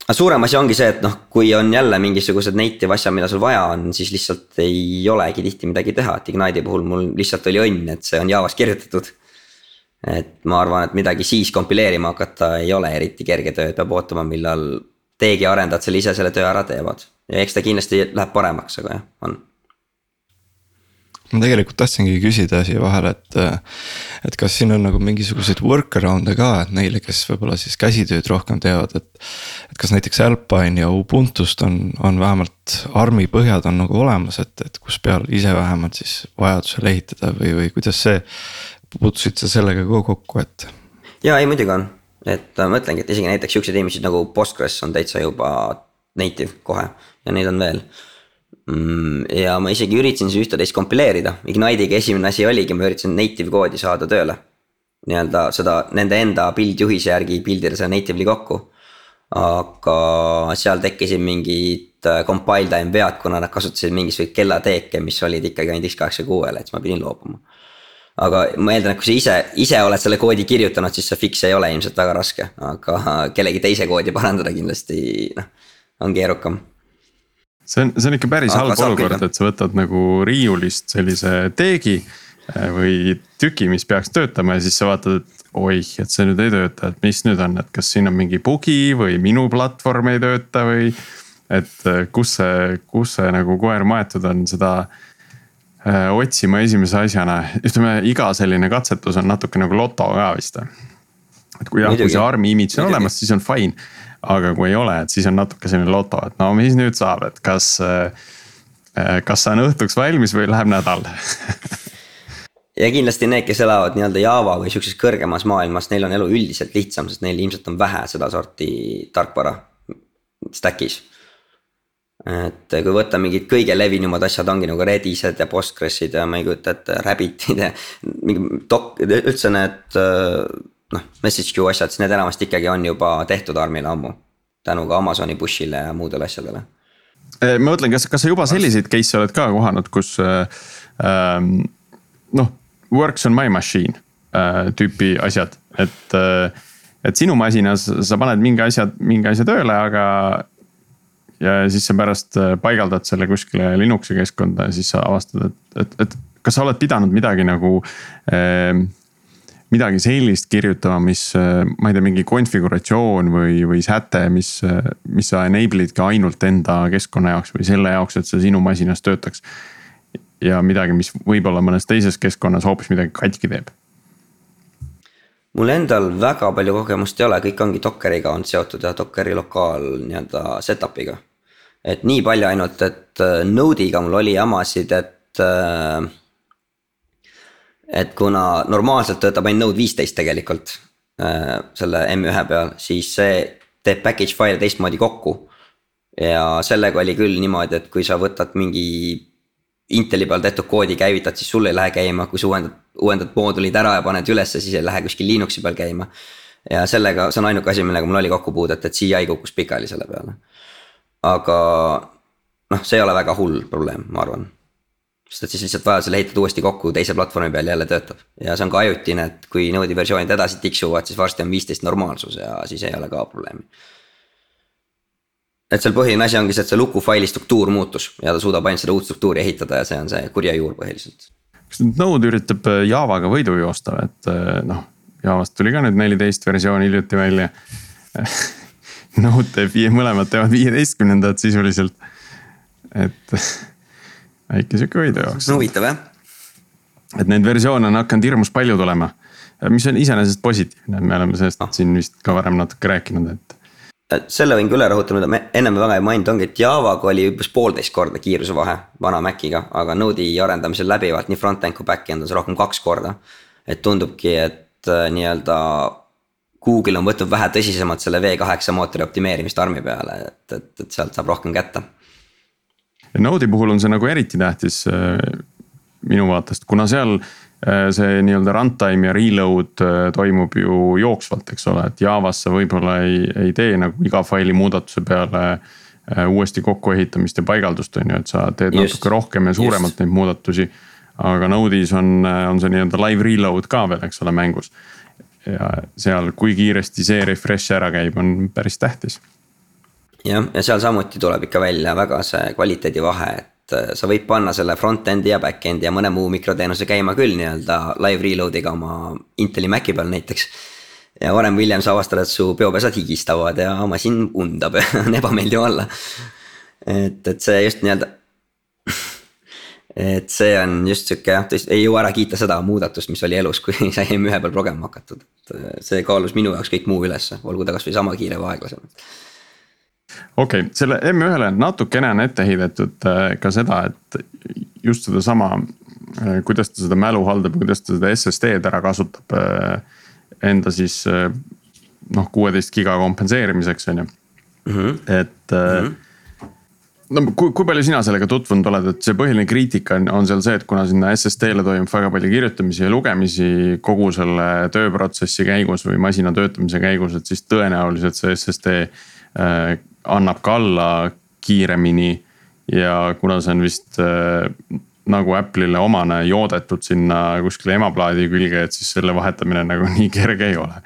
[SPEAKER 4] aga suurem asi ongi see, et noh, kui on jälle mingisugused native asjad, mida sul vaja on, siis lihtsalt ei olegi tihti midagi teha, et Ignite'i puhul mul lihtsalt oli õnn, et see on Javas kirjutatud. et ma arvan, et midagi siis kompileerima hakata ei ole eriti kerge töö, peab ootama, millal teegi arendajad selle ise selle töö ära teevad. ja eks ta kindlasti läheb paremaks, aga jah, on
[SPEAKER 3] ma tegelikult tahtsingi küsida siia vahele, et. Et kas siin on nagu mingisuguseid workaround'e ka, et neile, kes võib-olla siis käsitööd rohkem teevad, et. et kas näiteks Alpine ja Ubuntu'st on, on vähemalt armi põhjad on nagu olemas, et, et kus peal ise vähemalt siis vajadusel ehitada või, või kuidas see. puutusid sa sellega ka kokku, et?
[SPEAKER 4] ja ei muidugi on, et ma mõtlengi, et isegi näiteks siukseid inimesi nagu Postgres on täitsa juba native kohe ja neid on veel ja ma isegi üritasin siis ühte-teist kompileerida, Ignite'iga esimene asi oligi, ma üritasin native koodi saada tööle. nii-öelda seda nende enda build juhise järgi build ida seda native'li kokku. aga seal tekkisid mingid äh, compile time vead, kuna nad kasutasid mingisuguseid kellateeke, mis olid ikkagi ainult X86-le, et siis ma pidin loobuma. aga ma eeldan, et kui sa ise, ise oled selle koodi kirjutanud, siis see fix ei ole ilmselt väga raske, aga kellegi teise koodi parandada kindlasti noh, on keerukam
[SPEAKER 1] see on, see on ikka päris halb olukord, et sa võtad nagu riiulist sellise teegi äh, või tüki, mis peaks töötama ja siis sa vaatad, et oih, et see nüüd ei tööta, et mis nüüd on, et kas siin on mingi bugi või minu platvorm ei tööta või. et äh, kus see, kus see nagu koer maetud on seda äh, otsima esimese asjana, ütleme iga selline katsetus on natuke nagu loto ka vist. et kui jah, kui see armi image on olemas, siis on fine aga kui ei ole, et siis on natuke selline loto, et no mis nüüd saab, et kas, äh, kas saan õhtuks valmis või läheb nädal
[SPEAKER 4] ja kindlasti need, kes elavad nii-öelda Java või sihukeses kõrgemas maailmas, neil on elu üldiselt lihtsam, sest neil ilmselt on vähe sedasorti tarkvara stack'is. et kui võtta mingid kõige levinumad asjad ongi nagu Redised ja Postgresid ja ma ei kujuta ette, Rabbitid ja mingi dok-, üldse need noh, message queue asjad, siis need enamasti ikkagi on juba tehtud ARM-ile ammu. tänu ka Amazoni push'ile ja muudele asjadele.
[SPEAKER 1] Eh, ma mõtlen, kas, kas sa juba selliseid case'e oled ka kohanud, kus äh, noh, works on my machine äh, tüüpi asjad, et äh,. et sinu masinas sa paned mingi asja, mingi asja tööle, aga. ja siis sa pärast paigaldad selle kuskile Linuxi keskkonda ja siis sa avastad, et, et, et kas sa oled pidanud midagi nagu äh, midagi sellist kirjutama, mis äh, ma ei tea, mingi konfiguratsioon või, või säte, mis, äh, mis sa enable'idki ainult enda keskkonna jaoks või selle jaoks, et see sinu masinas töötaks. ja midagi, mis võib-olla mõnes teises keskkonnas hoopis midagi katki teeb.
[SPEAKER 4] mul endal väga palju kogemust ei ole, kõik ongi Dockeriga on seotud ja Dockeri lokaal nii-öelda setup'iga. et nii palju ainult, et äh, Node'iga mul oli jamasid, et et kuna normaalselt töötab ainult Node viisteist tegelikult äh, selle M1 peal, siis see teeb package faile teistmoodi kokku. ja sellega oli küll niimoodi, et kui sa võtad mingi Inteli peal tehtud koodi käivitad, siis sul ei lähe käima, kui sa uuendad, uuendad moodulid ära ja paned ülesse, siis ei lähe kuskil Linuxi peal käima. ja sellega, see on ainuke asi, millega mul oli kokkupuudet, et CI kukkus pikali selle peale. aga noh, see ei ole väga hull probleem, ma arvan sest et siis lihtsalt vajadusel ehitad uuesti kokku teise platvormi peal jälle töötab ja see on ka ajutine, et kui Node'i versioonid edasi tiksuvad, siis varsti on viisteist normaalsus ja siis ei ole ka probleemi. et seal põhiline asi ongi see, et see luku faili struktuur muutus ja ta suudab ainult seda uut struktuuri ehitada ja see on see kurja juur põhiliselt.
[SPEAKER 1] kas nüüd Node üritab äh, Javaga võidu joosta, et äh, noh, Javast tuli ka nüüd neliteist versioon hiljuti välja Node teeb mõlemad teevad viieteistkümnendat sisuliselt, et väike sihuke võidujooks.
[SPEAKER 4] huvitav jah.
[SPEAKER 1] et neid versioone on hakanud hirmus palju tulema, mis on iseenesest positiivne, me oleme sellest ah. siin vist ka varem natuke rääkinud, et
[SPEAKER 4] selle võin ka üle rõhutada, me ennem väga ei maininud, ongi, et Javaga oli umbes poolteist korda kiiruse vahe vana Maciga, aga Node'i arendamisel läbivalt nii front-end kui back-end on see rohkem kaks korda. et tundubki, et äh, nii-öelda Google on võtnud vähe tõsisemalt selle V8 mootori optimeerimist armi peale, et, et, et sealt saab rohkem kätte
[SPEAKER 1] Node'i puhul on see nagu eriti tähtis äh, minu vaatest, kuna seal äh, see nii-öelda runtime ja reload äh, toimub ju jooksvalt, eks ole, et Javas sa võib-olla ei, ei tee nagu iga faili muudatuse peale uuesti kokkuehitamist ja paigaldust, on ju, et sa teed just, natuke rohkem ja suuremalt just. neid muudatusi. aga Node'is on, on see nii-öelda live reload ka veel, eks ole, mängus. ja seal, kui kiiresti see refresh ära käib, on päris tähtis
[SPEAKER 4] jah, ja seal samuti tuleb ikka välja väga see kvaliteedivahe, et äh, sa võid panna selle front-end'i ja back-end'i ja mõne muu mikroteenuse käima küll nii-öelda live reload'iga oma Inteli Maci peal näiteks. ja varem või hiljem sa avastad, et su peopesad higistavad ja masin undab ja on ebameeldiv olla. et, et see just nii-öelda et see on just sihuke jah, tõesti ei jõua ära kiita seda muudatust, mis oli elus, kui sai M1 peal progema hakatud. äh, see kaalus minu jaoks kõik muu ülesse, olgu ta kasvõi sama kiire või aeglasem
[SPEAKER 1] okei okay,, selle M1-le natukene on ette heidetud äh, ka seda, et just sedasama, äh, kuidas ta seda mälu haldab, kuidas ta seda SSD-d ära kasutab enda siis noh, kuueteist giga kompenseerimiseks on ju, mhm. et mm. -hmm no kui, kui palju sina sellega tutvunud oled, et see põhiline kriitika on, on seal see, et kuna sinna SSD-le toimub väga palju kirjutamisi ja lugemisi kogu selle tööprotsessi käigus või masina töötamise käigus, et siis tõenäoliselt see SSD äh, annab ka alla kiiremini. ja kuna see on vist äh, nagu Apple'ile omane joodetud sinna kuskile emaplaadi külge, et siis selle vahetamine nagu nii kerge ei ole.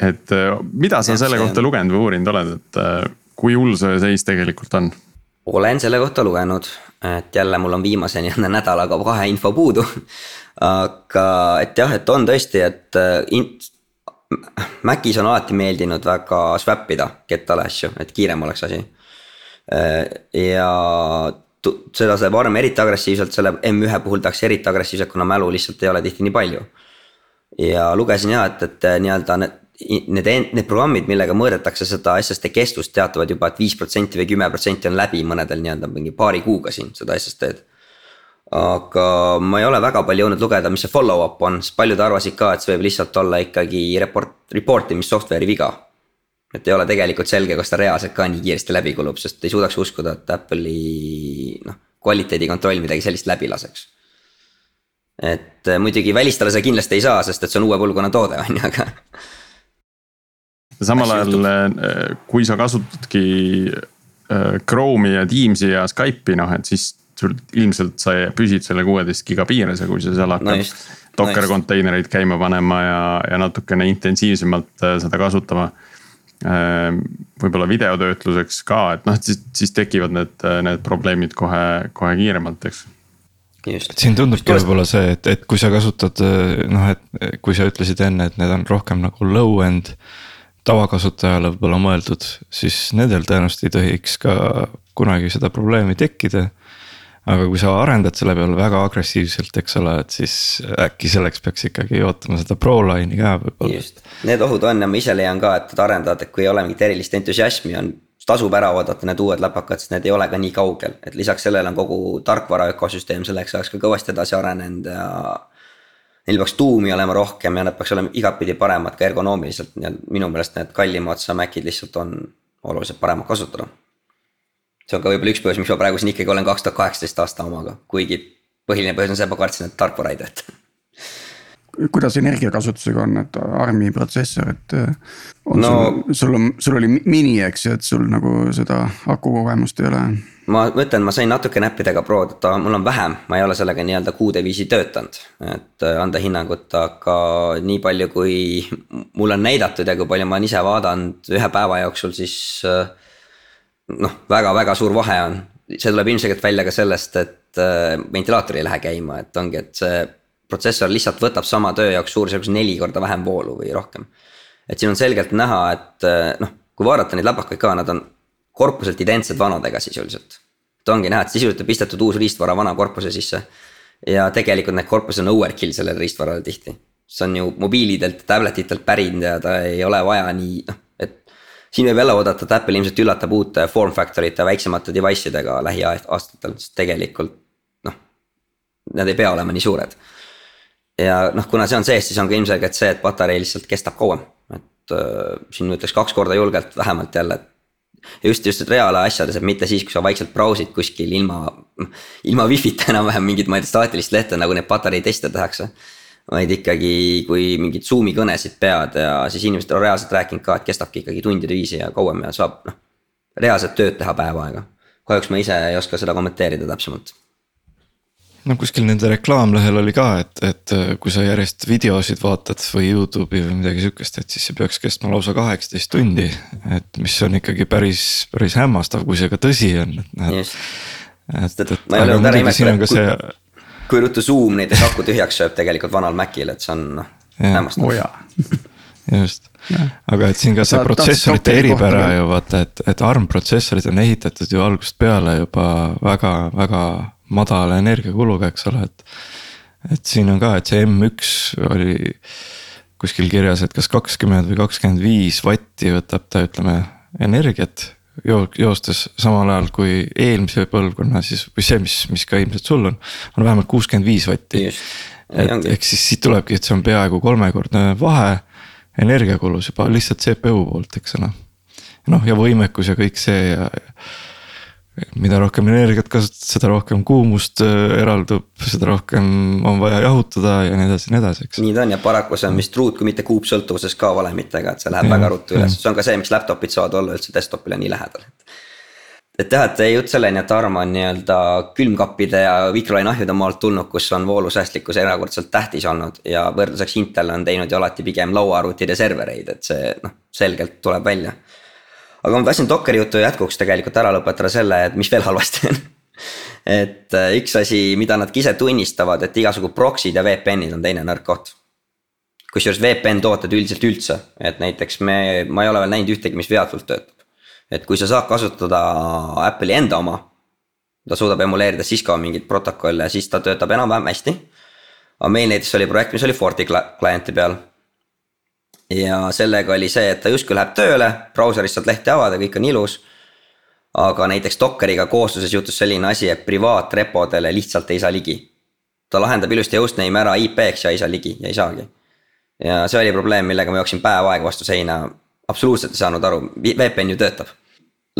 [SPEAKER 1] et äh, mida sa selle kohta lugenud või uurinud oled, et äh, kui hull see seis tegelikult on?
[SPEAKER 4] olen selle kohta lugenud, et jälle mul on viimase nii-öelda nädalaga kahe info puudu. aga et jah, et on tõesti, et Macis on alati meeldinud väga swap ida kettale asju, et kiirem oleks asi. Äh, ja seda saab arm eriti agressiivselt, selle M1 puhul tehakse eriti agressiivselt, kuna mälu lihtsalt ei ole tihti nii palju. ja lugesin ja, et, et nii-öelda need need, need programmid, millega mõõdetakse seda SSD kestust, teatavad juba et, et viis protsenti või kümme protsenti on läbi mõnedel nii-öelda mingi paari kuuga siin seda SSD-d. Aga ma ei ole väga palju jõudnud lugeda, mis see follow-up on, sest paljud arvasid ka, et see võib lihtsalt olla ikkagi report, report imis software'i viga. et ei ole tegelikult selge, kas ta reaalselt ka nii kiiresti läbi kulub, sest ei suudaks uskuda, et Apple'i noh, kvaliteedikontroll midagi sellist läbi laseks et muidugi välistada seda kindlasti ei saa, sest et see on uue põlvkonna toode, on ju, aga
[SPEAKER 1] samal ajal, äh, kui sa kasutadki äh, Chrome'i ja Teams'i ja Skype'i, noh et siis sul ilmselt sa püsid selle kuueteist giga piires ja kui sa seal hakkad no Docker no konteinereid käima panema ja, ja natukene intensiivsemalt äh, seda kasutama. võib-olla videotöötluseks ka, et noh, siis, siis tekivad need, need probleemid kohe, kohe kiiremalt, eks
[SPEAKER 3] Just. siin tundubki võib-olla see, et, et kui sa kasutad noh, et kui sa ütlesid enne, et need on rohkem nagu low-end tavakasutajale võib-olla mõeldud, siis nendel tõenäoliselt ei tohiks ka kunagi seda probleemi tekkida. Aga kui sa arendad selle peale väga agressiivselt, eks ole, et siis äkki selleks peaks ikkagi ootama seda pro line'i ka võib-olla.
[SPEAKER 4] just, need ohud on ja ma ise leian ka, et arendajad, et kui ei ole mingit erilist entusiasmi, on tasub ära oodata need uued läpakad, sest need ei ole ka nii kaugel, et lisaks sellele on kogu tarkvara ökosüsteem selleks ajaks ka kõvasti edasi arenenud ja neil peaks tuumi olema rohkem ja nad peaks olema igatpidi paremad ka ergonoomiliselt, nii et minu meelest need kallima otsa Macid lihtsalt on oluliselt paremad kasutada. See on ka võib-olla üks põhjus, miks ma praegu siin ikkagi olen kaks tuhat kaheksateist aasta omaga, kuigi põhiline põhjus on see, et ma kartsin, et tarkvara ei tööta
[SPEAKER 2] kuidas energiakasutusega on, et ARM-i protsessor, et. on no, sul, sul on, sul oli mini, eks ju, et sul nagu seda aku kogemust ei ole
[SPEAKER 4] ma ütlen, ma sain natuke näppidega proodida, mul on vähem, ma ei ole sellega nii-öelda kuude viisi töötanud, et äh, anda hinnangut, aga nii palju, kui mulle on näidatud ja kui palju ma olen ise vaadanud ühe päeva jooksul, siis. Äh, noh, väga-väga suur vahe on, see tuleb ilmselgelt välja ka sellest, et äh, ventilaator ei lähe käima, et ongi, et see protsessor lihtsalt võtab sama töö jaoks suurusjärgus neli korda vähem voolu või rohkem. et siin on selgelt näha, et noh, kui vaadata neid läpakaid ka, nad on korpuselt identsed vanadega sisuliselt. et ongi näha, et sisuliselt on pistetud uus riistvara vana korpuse sisse. ja tegelikult need korpused on overkill sellele riistvarale tihti. see on ju mobiilidelt, tablet itelt pärinud ja ta ei ole vaja nii noh. Siin võib jälle oodata, et Apple ilmselt üllatab uute form factor ite väiksemate device idega lähiaastatel, sest tegelikult noh. Nad ei pea olema nii suured. ja noh, kuna see on sees, siis on ka ilmselgelt see, et patarei lihtsalt kestab kauem, et äh, siin ütleks kaks korda julgelt vähemalt jälle, et just, just reaalasjades, et mitte siis, kui sa vaikselt brausid kuskil ilma, ilma wifi'ta enam-vähem mingit, ma ei tea, staatilist lehte, nagu neid patarei teste tehakse. Vaid ikkagi, kui mingeid Zoom'i kõnesid pead ja siis inimesed on reaalselt rääkinud ka, et kestabki ikkagi tundide viisi ja kauem ja saab noh. reaalset tööd teha päev aega. kahjuks ma ise ei oska seda kommenteerida täpsemalt
[SPEAKER 3] no kuskil nende reklaamlehel oli ka, et, et äh, kui sa järjest videosid vaatad või Youtube'i või midagi sihukest, et siis see peaks kestma lausa kaheksateist tundi. et mis on ikkagi päris, päris hämmastav, kui see ka tõsi on, et noh.
[SPEAKER 4] et, et, et ma ei ole olnud ära imetlenud, kui, see... kui ruttu Zoom näiteks aku tühjaks sööb tegelikult vanal Macil, et see on noh hämmastav.
[SPEAKER 2] Oh,.
[SPEAKER 3] just, aga et siin ka see protsessorite eripära ju vaata, et, et ARM protsessorid on ehitatud ju algusest peale juba väga, väga madala energiakuluga, eks ole, et. et siin on ka, et see M1 oli kuskil kirjas, et kas kakskümmend või kakskümmend viis vatti võtab ta, ütleme, energiat joostes samal ajal kui eelmise põlvkonna siis või see, mis, mis ka ilmselt sul on, on vähemalt kuuskümmend viis vatti. et ehk siis siit tulebki, et see on peaaegu kolmekordne vahe energiakulus juba lihtsalt CPU poolt, eks ole. noh, ja võimekus ja kõik see ja, ja mida rohkem energiat kasutad, seda rohkem kuumust äh, eraldub, seda rohkem on vaja jahutada ja nii edasi ja nii edasi, eks.
[SPEAKER 4] nii ta on ja paraku see on vist ruut, kui mitte kuup sõltuvuses ka valemitega, et see läheb ja, väga ruttu üles, see on ka see, miks laptop'id saavad olla üldse desktop'ile nii lähedal. et jah, et jutt selleni, et ARM on nii-öelda külmkappide ja mikrolainahjude maalt tulnud, kus on voolusäästlikkus erakordselt tähtis olnud ja võrdluseks Intel on teinud ju alati pigem lauaarvutid ja servereid, et see noh, selgelt tuleb välja aga ma tahtsin Dockeri jutu jätkuks tegelikult ära lõpetada selle, et mis veel halvasti on et äh, üks asi, mida nad ka ise tunnistavad, et igasugu proxy'd ja VPN-id on teine nõrk koht. kusjuures VPN tooted üldiselt üldse, et näiteks me, ma ei ole veel näinud ühtegi, mis veatult töötab. et kui sa saad kasutada Apple'i enda oma, ta suudab emuleerida Cisco mingeid protokolle, siis ta töötab enam-vähem hästi. aga meil näiteks oli projekt, mis oli Forti klienti peal ja sellega oli see, et ta justkui läheb tööle, brauserist saad lehti avada, kõik on ilus. aga näiteks Dockeriga koosluses juhtus selline asi, et privaatrepodele lihtsalt ei saa ligi. ta lahendab ilusti hostname'i ära IP-ks ja ei saa ligi ja ei saagi. ja see oli probleem, millega ma jooksin päev aega vastu seina, absoluutselt ei saanud aru, VPN ju töötab.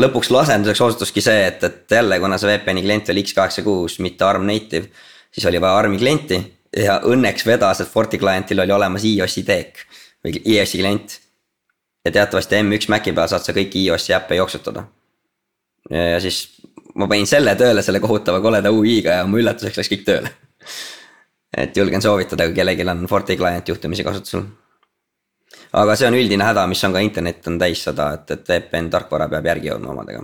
[SPEAKER 4] lõpuks lahenduseks osutuski see, et, et jälle, kuna see VPN-i klient oli X86, mitte ARM native, siis oli vaja ARM-i klienti ja õnneks vedas, et Forti klientil oli olemas iOS-i teek või iOS-i klient. ja teatavasti M1 Maci peal saad sa kõiki iOS-i äppe jooksutada. ja siis ma panin selle tööle selle kohutava koleda UI-ga ja mu üllatuseks läks kõik tööle. et julgen soovitada, kui kellelgi on Forti client juhtumisi kasutusel. aga see on üldine häda, mis on ka internet on täis seda, et, et VPN tarkvara peab järgi jõudma omadega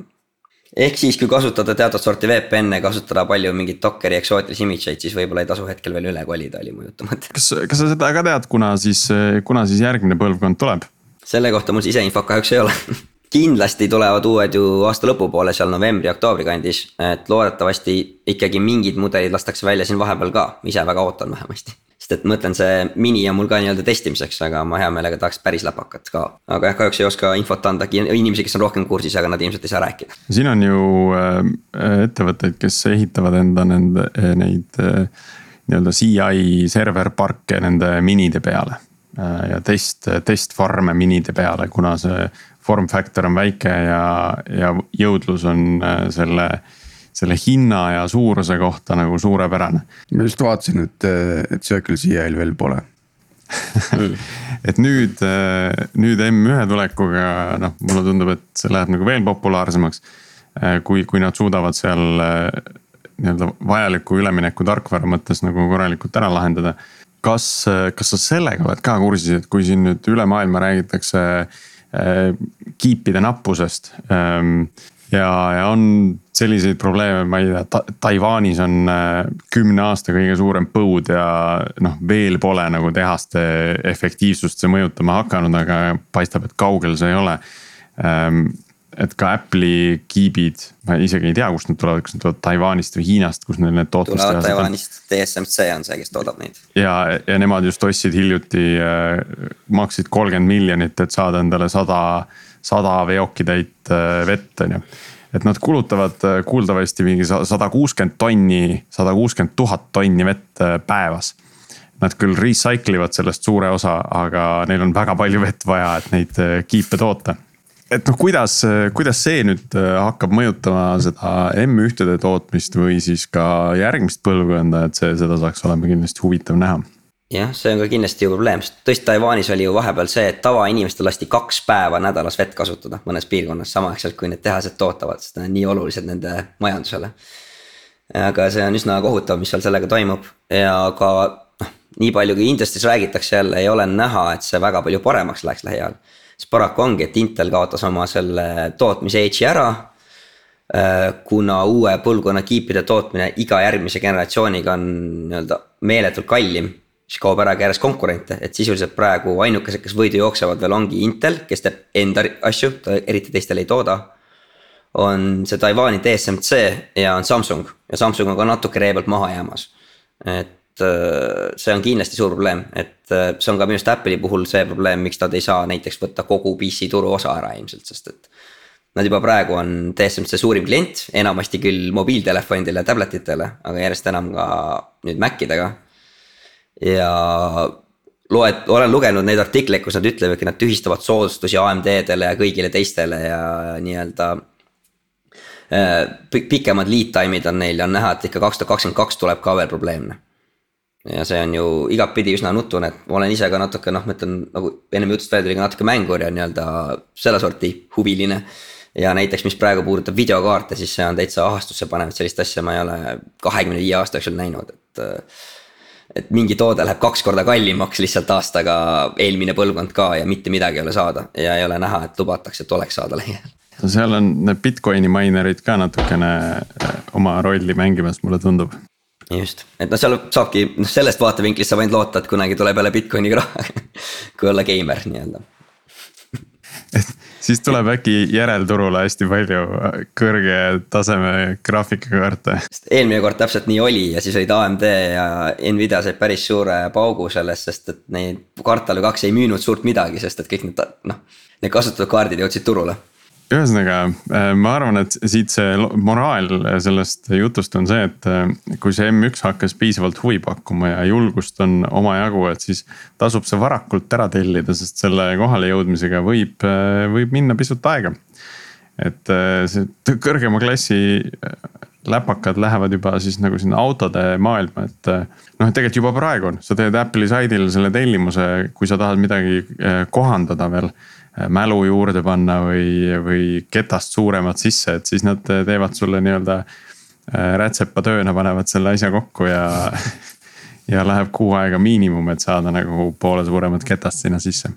[SPEAKER 4] ehk siis, kui kasutada teatud sorti VPN-e, kasutada palju mingeid Dockeri eksootilisi image eid, siis võib-olla ei tasu hetkel veel üle kolida, oli mu jutu mõte.
[SPEAKER 1] kas, kas sa seda ka tead, kuna siis, kuna siis järgmine põlvkond tuleb?
[SPEAKER 4] selle kohta mul siseinfot kahjuks ei ole kindlasti tulevad uued ju aasta lõpupoole seal novembri-oktoobri kandis, et loodetavasti ikkagi mingid mudelid lastakse välja siin vahepeal ka, ise väga ootan vähemasti sest et ma ütlen, see mini on mul ka nii-öelda testimiseks, aga ma hea meelega tahaks päris läpakat ka. aga jah, kahjuks ei oska infot anda inimesi, kes on rohkem kursis, aga nad ilmselt ei saa rääkida.
[SPEAKER 1] siin on ju äh, ettevõtteid, kes ehitavad enda nende äh, neid äh, nii-öelda CI server parke nende minide peale. ja test, testfarm'e minide peale, kuna see form factor on väike ja, ja jõudlus on selle selle hinna ja suuruse kohta nagu suurepärane.
[SPEAKER 2] ma just vaatasin, et, et Circle CI-l veel pole
[SPEAKER 1] et nüüd, nüüd M1 tulekuga noh, mulle tundub, et see läheb nagu veel populaarsemaks. kui, kui nad suudavad seal nii-öelda vajaliku ülemineku tarkvara mõttes nagu korralikult ära lahendada. kas, kas sa sellega oled ka kursis, et kui siin nüüd üle maailma räägitakse kiipide nappusest. Ja, ja on selliseid probleeme, ma ei tea ta,, Taiwanis on äh, kümne aasta kõige suurem põud ja noh, veel pole nagu tehaste efektiivsust see mõjutama hakanud, aga paistab, et kaugel see ei ole. Ähm, et ka Apple'i kiibid, ma isegi ei tea, kust nad tulevad, kas nad tulevad Taiwanist või Hiinast, kus neil need
[SPEAKER 4] tootmistehased on. tulevad Taiwanist, TSMC on see, kes toodab neid.
[SPEAKER 1] ja, ja nemad just ostsid hiljuti äh,, maksid kolmkümmend miljonit, et saada endale sada, sada veokitäit äh, vett, on ju et nad kulutavad äh, kuuldavasti mingi sada kuuskümmend tonni, sada kuuskümmend tuhat tonni vett äh, päevas. Nad küll recycle ivad sellest suure osa, aga neil on väga palju vett vaja, et neid äh, kiipe toota. Et noh, kuidas, kuidas see nüüd hakkab mõjutama seda M1-de tootmist või siis ka järgmist põlvkonda, et see, seda saaks olema kindlasti huvitav näha
[SPEAKER 4] jah, see on ka kindlasti ju probleem, sest tõesti Taiwanis oli ju vahepeal see, et tavainimestel lasti kaks päeva nädalas vett kasutada mõnes piirkonnas samaaegselt, kui need tehased tootavad, sest need on nii olulised nende majandusele. aga see on üsna kohutav, mis seal sellega toimub ja ka noh, nii palju kui Industry's räägitakse jälle, ei ole näha, et see väga palju paremaks läheks lähiajal. Sest paraku ongi, et Intel kaotas oma selle tootmise edge'i ära Äh, kuna uue põlvkonna kiipide tootmine iga järgmise generatsiooniga on nii-öelda meeletult kallim. siis kaob ära ka järjest konkurente, et sisuliselt praegu ainukesed, kes võidu jooksevad veel ongi Intel, kes teeb enda asju, ta eriti teistele ei tooda. on see Taiwan'i TSMC ja on Samsung ja Samsung on ka natuke ree pealt maha jäämas. et see on kindlasti suur probleem, et äh, see on ka minu arust Apple'i puhul see probleem, miks nad ei saa näiteks võtta kogu PC turu osa ära ilmselt, sest et Nad juba praegu on TSMC suurim klient, enamasti küll mobiiltelefonidele tablet itele, aga järjest enam ka nüüd Macidega. ja loed, olen lugenud neid artikleid, kus nad ütlevadki, nad tühistavad soodustusi AMD-dele ja kõigile teistele ja nii-öelda äh, pikemad lead time'id on neil ja on näha, et ikka kaks tuhat kakskümmend kaks tuleb ka veel probleemne. Ja see on ju igatpidi üsna nutune, et ma olen ise ka natuke noh, ma ütlen nagu ennem jutust välja tuli ka natuke mängur ja nii-öelda selle sorti huviline ja näiteks, mis praegu puudutab videokaarte, siis see on täitsa ahastusse panev, et sellist asja ma ei ole kahekümne viie aasta jooksul näinud, et. et mingi toode läheb kaks korda kallimaks lihtsalt aastaga, eelmine põlvkond ka ja mitte midagi ei ole saada ja ei ole näha, et lubatakse, et oleks saada lähiajal
[SPEAKER 1] seal on need Bitcoini minerid ka natukene eh, oma rolli mängimas, mulle tundub.
[SPEAKER 4] Just, et noh, seal saabki, noh sellest vaatevinklist saab ainult loota, et kunagi tuleb jälle Bitcoiniga raha kui olla geimer nii-öelda
[SPEAKER 1] et siis tuleb äkki järelturule hästi palju kõrge taseme graafikakaarte.
[SPEAKER 4] eelmine kord täpselt nii oli ja siis olid AMD ja Nvidia said päris suure paugu sellest, sest et neid kvartal või kaks ei müünud suurt midagi, sest et kõik need noh. Need kasutatud kaardid jõudsid turule
[SPEAKER 1] ühesõnaga, äh, ma arvan, et siit see moraal sellest jutust on see, et äh, kui see M1 hakkas piisavalt huvi pakkuma ja julgust on omajagu, et siis tasub see varakult ära tellida, sest selle kohale jõudmisega võib, äh, võib minna pisut aega. et see kõrgema klassi läpakad lähevad juba siis nagu sinna autode maailma, et noh, et tegelikult juba praegu on, sa teed Apple'i saidil selle tellimuse, kui sa tahad midagi kohandada veel mälu juurde panna või, või ketast suuremat sisse, et siis nad teevad sulle nii-öelda äh, rätsepa tööna, panevad selle asja kokku ja ja läheb kuu aega miinimum, et saada nagu poole suuremat ketast sinna sisse.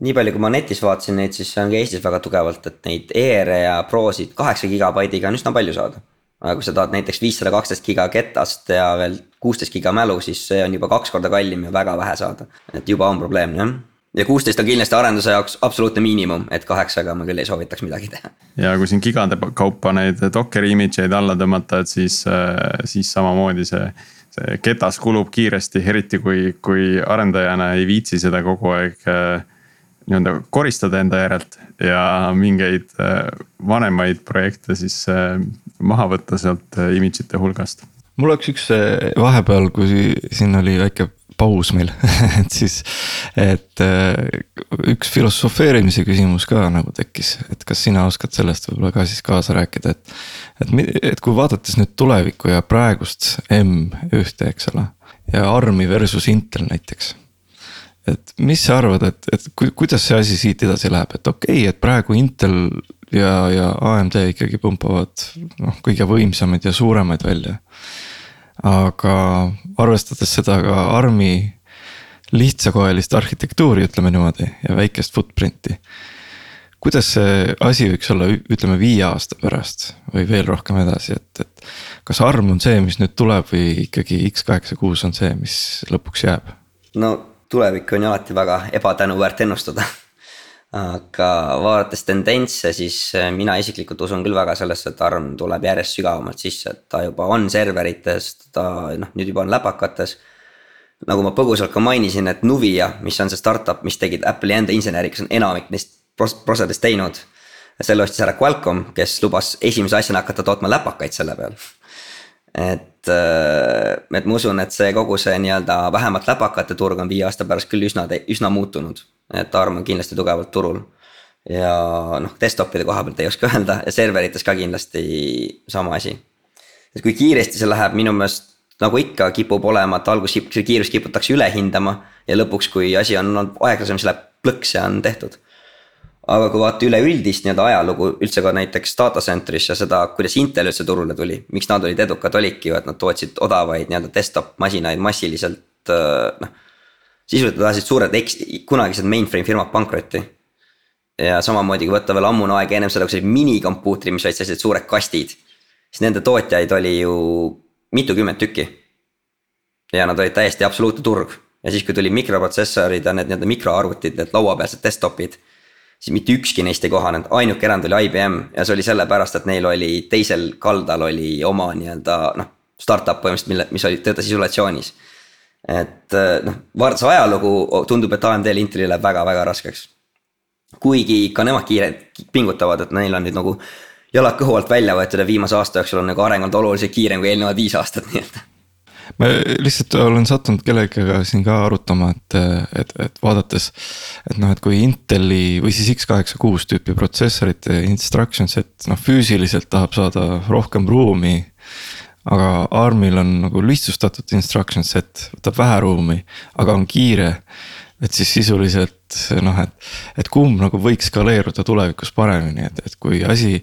[SPEAKER 4] nii palju, kui ma netis vaatasin neid, siis see on ka Eestis väga tugevalt, et neid ER-e ja Prosid kaheksa gigabaitiga on üsna palju saada. aga kui sa tahad näiteks viissada kaksteist giga ketast ja veel kuusteist giga mälu, siis see on juba kaks korda kallim ja väga vähe saada. et juba on probleemne jah ja kuusteist on kindlasti arenduse jaoks absoluutne miinimum, et kaheksaga ma küll ei soovitaks midagi teha.
[SPEAKER 1] ja kui siin gigade kaupa neid Dockeri image eid alla tõmmata, et siis, äh, siis samamoodi see. see ketas kulub kiiresti, eriti kui, kui arendajana ei viitsi seda kogu aeg äh, nii-öelda koristada enda järelt ja mingeid äh, vanemaid projekte siis maha võtta sealt image ite hulgast.
[SPEAKER 3] mul oleks üks vahepeal, kui siin oli väike paus meil et siis, et äh, üks filosofeerimise küsimus ka nagu tekkis, et kas sina oskad sellest võib-olla ka siis kaasa rääkida, et. et, et kui vaadates nüüd tulevikku ja praegust M1-te, eks ole, ja ARM-i versus Intel näiteks et mis sa arvad, et, et ku, kuidas see asi siit edasi läheb, et okei okay,, et praegu Intel ja, ja AMD ikkagi pumpavad noh, kõige võimsamaid ja suuremaid välja aga arvestades seda ka ARM-i lihtsakoelist arhitektuuri, ütleme niimoodi, ja väikest footprint'i. kuidas see asi võiks olla, ütleme viie aasta pärast või veel rohkem edasi, et, et. kas ARM on see, mis nüüd tuleb või ikkagi X86 on see, mis lõpuks jääb?
[SPEAKER 4] no tulevikku on ju alati väga ebatänuväärt ennustada aga vaadates tendentse, siis äh, mina isiklikult usun küll väga sellesse, et ARM tuleb järjest sügavamalt sisse, et ta juba on serverites, ta noh, nüüd juba on läpakates. nagu ma põgusalt ka mainisin, et Nuvia, mis on see startup, mis tegid Apple'i enda inseneri, kes on enamik neist prosedest teinud. selle ostis ära Qualcomm, kes lubas esimese asjana hakata tootma läpakaid selle peal et, äh, et ma usun, et see kogu see nii-öelda vähemalt läpakate turg on viie aasta pärast küll üsna, üsna muutunud. Et ARM on kindlasti tugevalt turul. ja noh, desktop'ide koha pealt ei oska öelda ja serverites ka kindlasti sama asi. et kui kiiresti see läheb, minu meelest nagu ikka kipub olema, et alguses see kiirus kiputakse üle hindama. ja lõpuks, kui asi on olnud aeglasem, siis läheb plõks ja on tehtud. aga kui vaadata üleüldist nii-öelda ajalugu üldse ka näiteks data center'is ja seda, kuidas Intel üldse turule tuli, miks nad olid edukad, olidki ju, et nad tootsid odavaid nii-öelda desktop masinaid massiliselt noh. Sisuliselt ajasid suured eks-, kunagised mainframe firmad pankrotti. ja samamoodi, kui võtta veel ammune aeg ennem seda, kui olid minikompuutrid, mis olid sellised suured kastid. siis nende tootjaid oli ju mitukümmend tükki. ja nad olid täiesti absoluutne turg ja siis, kui tuli mikroprotsessorid ja need nii-öelda mikroarvutid, need lauapealsed desktop'id siis mitte ükski neist ei kohanenud, ainuke erand oli IBM ja see oli sellepärast, et neil oli teisel kaldal oli oma nii-öelda noh, startup põhimõtteliselt, mille, mis oli, töötas isolatsioonis. Et noh, vaadates ajalugu tundub, et AMD-l Intelil läheb väga-väga raskeks. kuigi ka nemad kiire, pingutavad, et neil on nüüd nagu jalad kõhu alt välja võetud ja viimase aasta jooksul on nagu areng olnud oluliselt kiirem kui eelnevad viis aastat, nii et
[SPEAKER 3] ma lihtsalt olen sattunud kellegagi siin ka arutama, et, et, et vaadates. et noh, et kui Inteli või siis X86 tüüpi protsessorite instruction set noh füüsiliselt tahab saada rohkem ruumi. Aga ARM-il on nagu lihtsustatud instruction set, võtab vähe ruumi, aga on kiire et siis sisuliselt noh, et, et kumb nagu võiks skaleeruda tulevikus paremini, et, et kui asi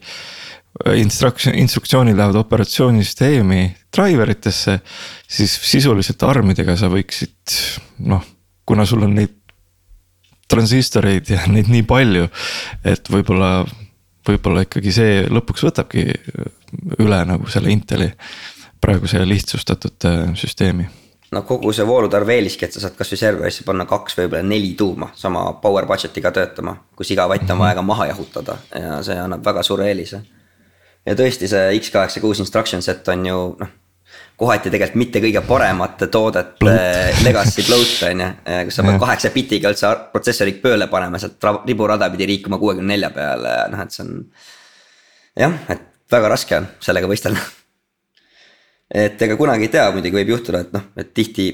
[SPEAKER 3] instruction, instruktsioonid lähevad operatsioonisüsteemi driver itesse. siis sisuliselt armidega sa võiksid noh, kuna sul on neid transistoreid ja neid nii palju, et võib-olla, võib-olla ikkagi see lõpuks võtabki üle nagu selle Inteli praeguse lihtsustatud äh, süsteemi
[SPEAKER 4] no kogu see voolutarv eeliski, et sa saad kasvõi serverisse panna kaks, võib-olla neli tuuma sama power budget'iga töötama, kus iga vatt on mhm. vaja ka maha jahutada ja see annab väga suure eelise ja tõesti, see X86 instruction set on ju noh kohati tegelikult mitte kõige paremate toodete legacy bloat on ju, kus sa pead kaheksa bitiga üldse protsessorit pööle panema, sealt riburada pidi liikuma kuuekümne nelja peale ja noh, et see on. jah, et väga raske on sellega võistelda. et ega kunagi ei tea, muidugi võib juhtuda, et noh, et tihti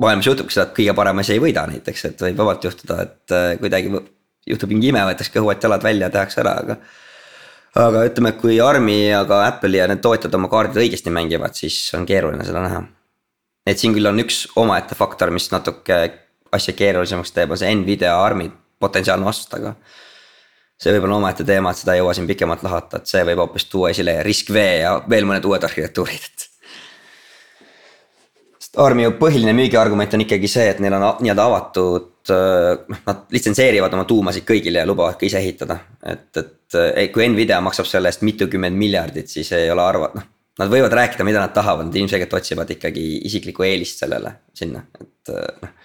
[SPEAKER 4] maailmas juhtubki seda, et kõige parem asi ei võida näiteks, et võib vabalt juhtuda, et äh, kuidagi juhtub mingi ime, võetakse kõhuvad-jalad välja, tehakse ära, aga aga ütleme, kui Armi ja ka Apple'i ja need tootjad oma kaardid õigesti mängivad, siis on keeruline seda näha. et siin küll on üks omaette faktor, mis natuke asja keerulisemaks teeb, on see Nvidia Armi potentsiaalne vastus, aga. See võib olla omaette teema, et seda ei jõua siin pikemalt lahata, et see võib hoopis tuua esile RISC-V ja veel mõned uued arhitektuurid, et. sest Armi ju põhiline müügiargument on ikkagi see, et neil on nii-öelda avatud noh, nad litsenseerivad oma tuumasid kõigile ja lubavad ka ise ehitada. et, et kui Nvidia maksab selle eest mitukümmend miljardit, siis ei ole arva-, noh. Nad võivad rääkida, mida nad tahavad, nad ilmselgelt otsivad ikkagi isiklikku eelist sellele sinna, et noh.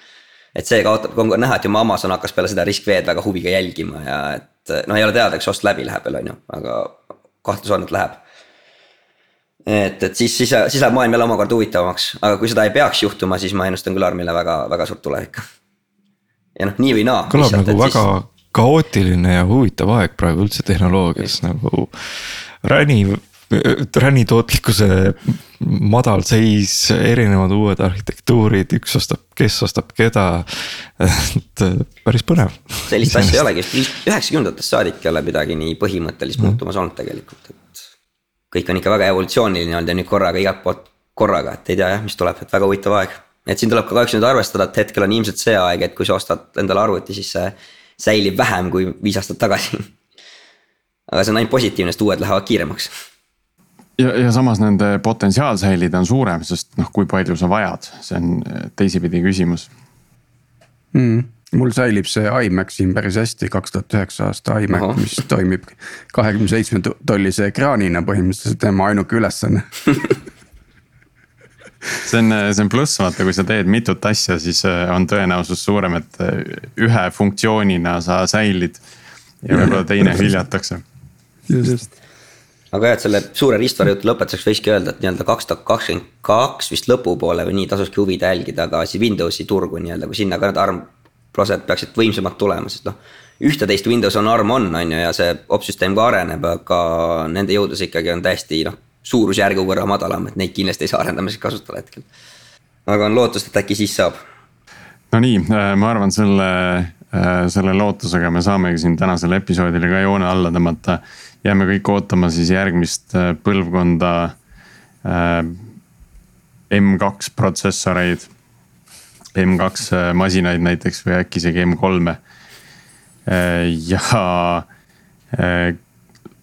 [SPEAKER 4] et see kaotab, on näha, et juba Amazon hakkas peale seda risk-V-d väga huviga jälgima ja et noh, ei ole teada, kas ost läbi läheb veel, on ju, aga kahtlus on, et läheb et, et siis, siis, siis läheb maailm jälle omakorda huvitavamaks, aga kui seda ei peaks juhtuma, siis ma ennustan küll Armile väga, väga suurt tulevikku ja noh, nii või naa.
[SPEAKER 3] kõlab nagu väga siis... kaootiline ja huvitav aeg praegu üldse tehnoloogias nagu räni räni tootlikkuse madal seis, erinevad uued arhitektuurid, üks ostab, kes ostab keda. et päris põnev.
[SPEAKER 4] sellist asja ei olegi, üheksakümnendatest saadik ei ole midagi nii põhimõttelist mm. muutumas olnud tegelikult, et. kõik on ikka väga evolutsiooniline olnud ja nüüd korraga igalt poolt korraga, et ei tea jah, mis tuleb, et väga huvitav aeg et siin tuleb ka kahjuks nüüd arvestada, et hetkel on ilmselt see aeg, et kui sa ostad endale arvuti, siis see säilib vähem kui viis aastat tagasi. aga see on ainult positiivne, sest uued lähevad kiiremaks.
[SPEAKER 1] Ja, ja samas nende potentsiaal säilida on suurem, sest noh, kui palju sa vajad, see on teisipidi küsimus
[SPEAKER 2] mm mul säilib see iMac siin päris hästi, kaks tuhat üheksa aasta iMac, mis toimib kahekümne seitsme tollise ekraanina põhimõtteliselt tema ainuke ülesanne
[SPEAKER 1] see on, see on pluss, vaata, kui sa teed mitut asja, siis äh, on tõenäosus suurem, et äh, ühe funktsioonina sa säilid. ja võib-olla teine hüljatakse.
[SPEAKER 2] just
[SPEAKER 4] aga jah, et selle suure riistvara jutu lõpetuseks võikski öelda, et nii-öelda kaks tuhat kakskümmend kaks vist lõpupoole või nii tasuski huvida jälgida ka siis Windowsi turgu nii-öelda, kui sinna ka need ARM protsed peaksid võimsamad tulema, sest noh. ühte-teist Windows on ARM on, on ju, ja see opsüsteem ka areneb, aga nende jõudlus ikkagi on täiesti noh suurusjärgu võrra madalam, et neid kindlasti ei saa arendamiseks kasutada hetkel. aga on lootust, et äkki siis saab.
[SPEAKER 1] no nii, äh, ma arvan, selle, äh, selle lootusega me saamegi siin tänasele episoodile ka joone alla tõmmata. Jääme kõik ootama siis järgmist äh, põlvkonda M2 protsessoreid. M2 masinaid näiteks või äkki isegi M3-e ja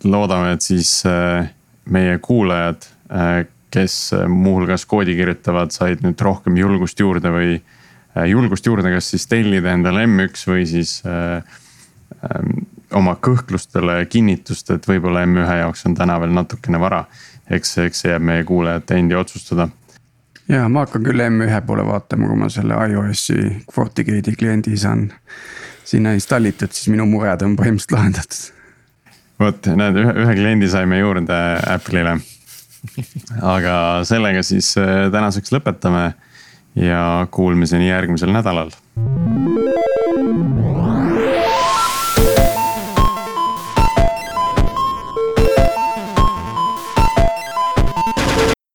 [SPEAKER 1] loodame, et siis meie kuulajad, kes muuhulgas koodi kirjutavad, said nüüd rohkem julgust juurde või julgust juurde, kas siis tellida endale M1 või siis oma kõhklustele kinnitust, et võib-olla M1 jaoks on täna veel natukene vara. eks, eks see jääb meie kuulajate endi otsustada
[SPEAKER 2] ja ma hakkan küll M1 poole vaatama, kui ma selle iOS-i FortiGate'i kliendi saan sinna installitud, siis minu mured on põhimõtteliselt lahendatud.
[SPEAKER 1] vot näed, ühe, ühe kliendi saime juurde Apple'ile. aga sellega siis äh, tänaseks lõpetame ja kuulmiseni järgmisel nädalal.